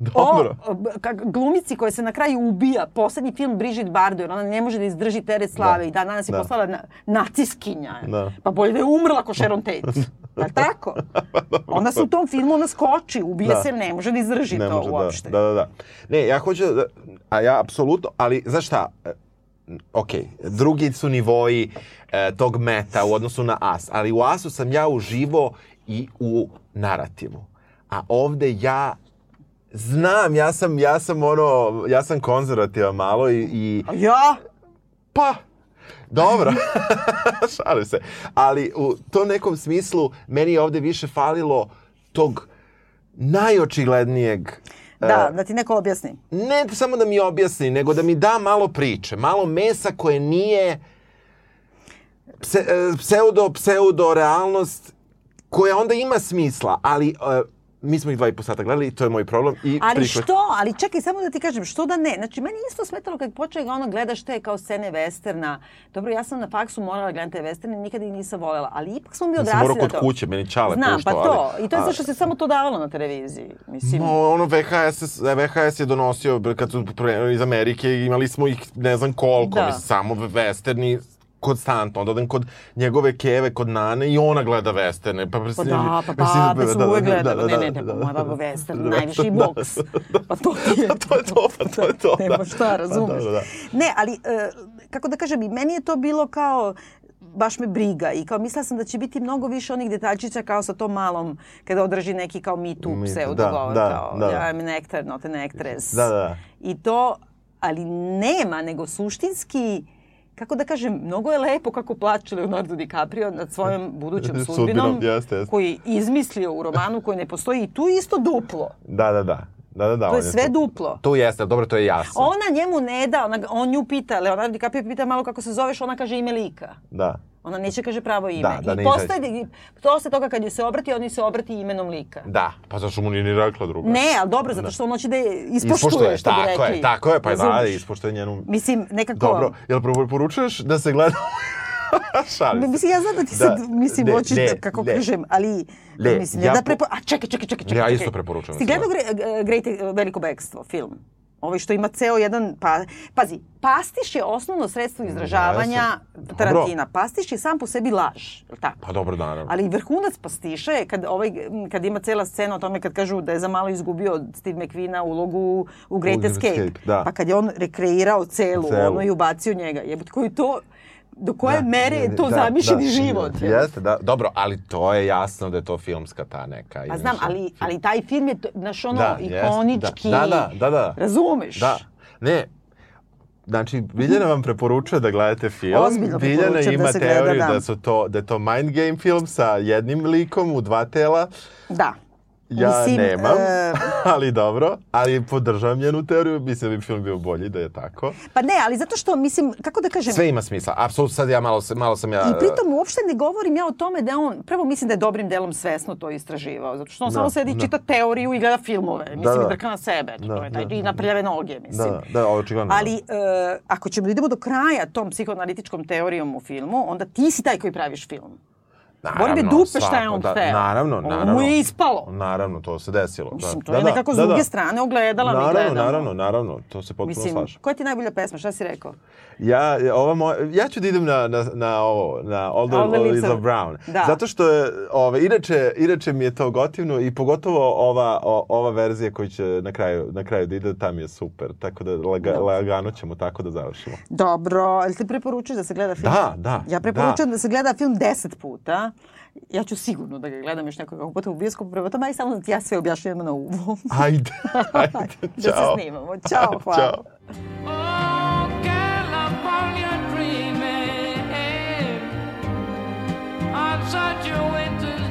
Dobro. o kak- glumici koja se na kraju ubija, poslednji film Brigitte Bardot, ona ne može da izdrži teret slave Da. i dan danas je Da. postala na, naciskinja. Da. Pa bolje da je umrla ko Sharon Tate. Li tako? Ona se u tom filmu ona skoči, ubije Da. se, ne može da izdrži ne to može, uopšte. Da, da, da. Ne, ja hoću da, a ja apsolutno, ali znaš šta, e, ok, drugi su nivoji e, tog meta u odnosu na As, ali u Asu sam ja uživo i u narativu. A ovde ja znam, ja sam, ja sam ono, ja sam konzervativan malo i, i A ja? pa, dobro, šalim se. Ali u tom nekom smislu meni je ovde više falilo tog najočiglednijeg Da, da ti neko objasni. ne samo da mi objasni, nego da mi da malo priče, malo mesa koje nije pse, e, pseudo, pseudo realnost koja onda ima smisla, ali e, mi smo ih dva i po sata gledali i to je moj problem. I Ali prihvat- što? Ali čekaj, samo da ti kažem, što da ne? Znači, meni isto smetalo kad počeo ono gledaš te kao scene westerna. Dobro, ja sam na faksu morala gledati te westerne, nikad ih nisam voljela, ali ipak smo mi sam odrasli morao na kod to. kuće, meni čale Znam, puštao, pa to. ali- I to je a- zašto se samo to davalo na televiziji. Mislim, No, ono VHS, VHS je donosio, kad su iz Amerike, imali smo ih ne znam koliko, Da. mislim, samo westerni konstantno. Onda odem kod njegove keve, kod Nane i ona gleda westerne. Pa, Pa da, pa babe su uvek gledale. Ne, ne, ne, pa moja baba western, najviši boks. Pa to ti je. to je to, pa to je to, Nema da. šta, razumeš. Da, da, da. Ne, ali, e, kako da kažem, i meni je to bilo kao baš me briga i kao mislila sam da će biti mnogo više onih detaljčića kao sa tom malom kada održi neki kao me too Me pseudo too, da, da, kao da. am an actor, not an actress. Da, da, da. I to, ali nema, nego suštinski kako da kažem, mnogo je lepo kako plače Leonardo DiCaprio nad svojom budućom Sudbinom, sudbinom, jeste, jeste. koji je izmislio u romanu koji ne postoji i tu isto duplo. Da, da, da. Da, da, da. To je sve tu. duplo. To jeste, dobro, to je jasno. Ona njemu ne da, ona, on nju pita, Leonardo DiCaprio pita malo kako se zoveš, ona kaže ime lika. Da. Ona neće kaže pravo ime. Da, da, I postaje, posle toga kad joj se obrati, on joj se obrati imenom lika. Da, pa zašto mu nije ni rekla druga? Ne, ali dobro, zato što on hoće da je ispoštuje, Ispoštuje, što bi tako rekli. je, tako je, pa da, ispoštuje njenu... Mislim, nekako... Dobro, jel preporučuješ da se gleda... Šalim. Mislim, ja znam da ti Da, sad, mislim, ne, hoćeš ne, da, kako ne. kažem, ali... Ne, mislim, ja ja da po- prepo... A čekaj, čekaj, čekaj, čekaj. Ja isto preporučujem da se gledao Gre, Great, Veliko bekstvo, film? Ovaj što ima ceo jedan, pa, pazi, pastiš je osnovno sredstvo izražavanja Dobro. Tarantina. Pastiš je sam po sebi laž, je tako? Pa dobro, naravno. Ali vrhunac pastiša je kad, ovaj, kad ima cela scena o tome kad kažu da je za malo izgubio od Steve McQueena ulogu u Great Great Escape. Escape, da. Pa kad je on rekreirao celu, Celu. ono i ubacio njega. Jebote, koji to, do koje Da, mere je to da, zamišljeni da, život. Jeste, da. Dobro, ali to je jasno da je to filmska ta neka. Pa znam, ali, ali taj film je, znaš, ono, Da, jeste, ikonički. Da, da, da, da. Razumeš? Da. Ne, Znači, Biljana vam preporučuje da gledate film. Ozbiljno Biljana preporučujem ima da se gleda, teoriju da. da. su to, da je to mind game film sa jednim likom u dva tela. Da. Ja Mislim, nemam, e, ali dobro. Ali podržavam njenu teoriju, mislim da bi film bio bolji da je tako. Pa ne, ali zato što, mislim, kako da kažem... Sve ima smisla. Apsolutno sad ja malo, malo sam ja... I pritom uopšte ne govorim ja o tome da on, prvo mislim da je dobrim delom svesno to istraživao, zato što on Da, samo sedi i da. čita teoriju i gleda filmove. Mislim, da. i drka na sebe. Da, to je taj, da. I na prljave noge, mislim. Da, da, očigledno. Ali e, ako ćemo da idemo do kraja tom psihoanalitičkom teorijom u filmu, onda ti si taj koji praviš film. Boli me dupe šta je on da, hteo. Naravno, Ovo naravno. mu je ispalo. Naravno, to se desilo. Mislim, da. to je nekako s druge strane ogledala mi Naravno, gledamo. naravno, naravno, to se potpuno Mislim, slažem. koja ti je najbolja pesma? Šta si rekao? Ja, ova moja, ja ću da idem na, na, na ovo, na All the, All the of Brown. Da. Zato što je, ove, inače, inače mi je to gotivno i pogotovo ova, o, ova verzija koja će na kraju, na kraju da ide, tam je super. Tako da laga, Dobro. lagano ćemo tako da završimo. Dobro, ali ti preporučuješ da se gleda film? Da, da, Ja preporučujem da. se gleda film deset puta. Ja ću sigurno da ga gledam još nekoliko puta u bioskopu. Prema tome, aj samo da ti ja sve objašnjujem na uvo. Ajde, ajde, da se čao. snimamo. Ćao, hvala. Ćao. outside your window.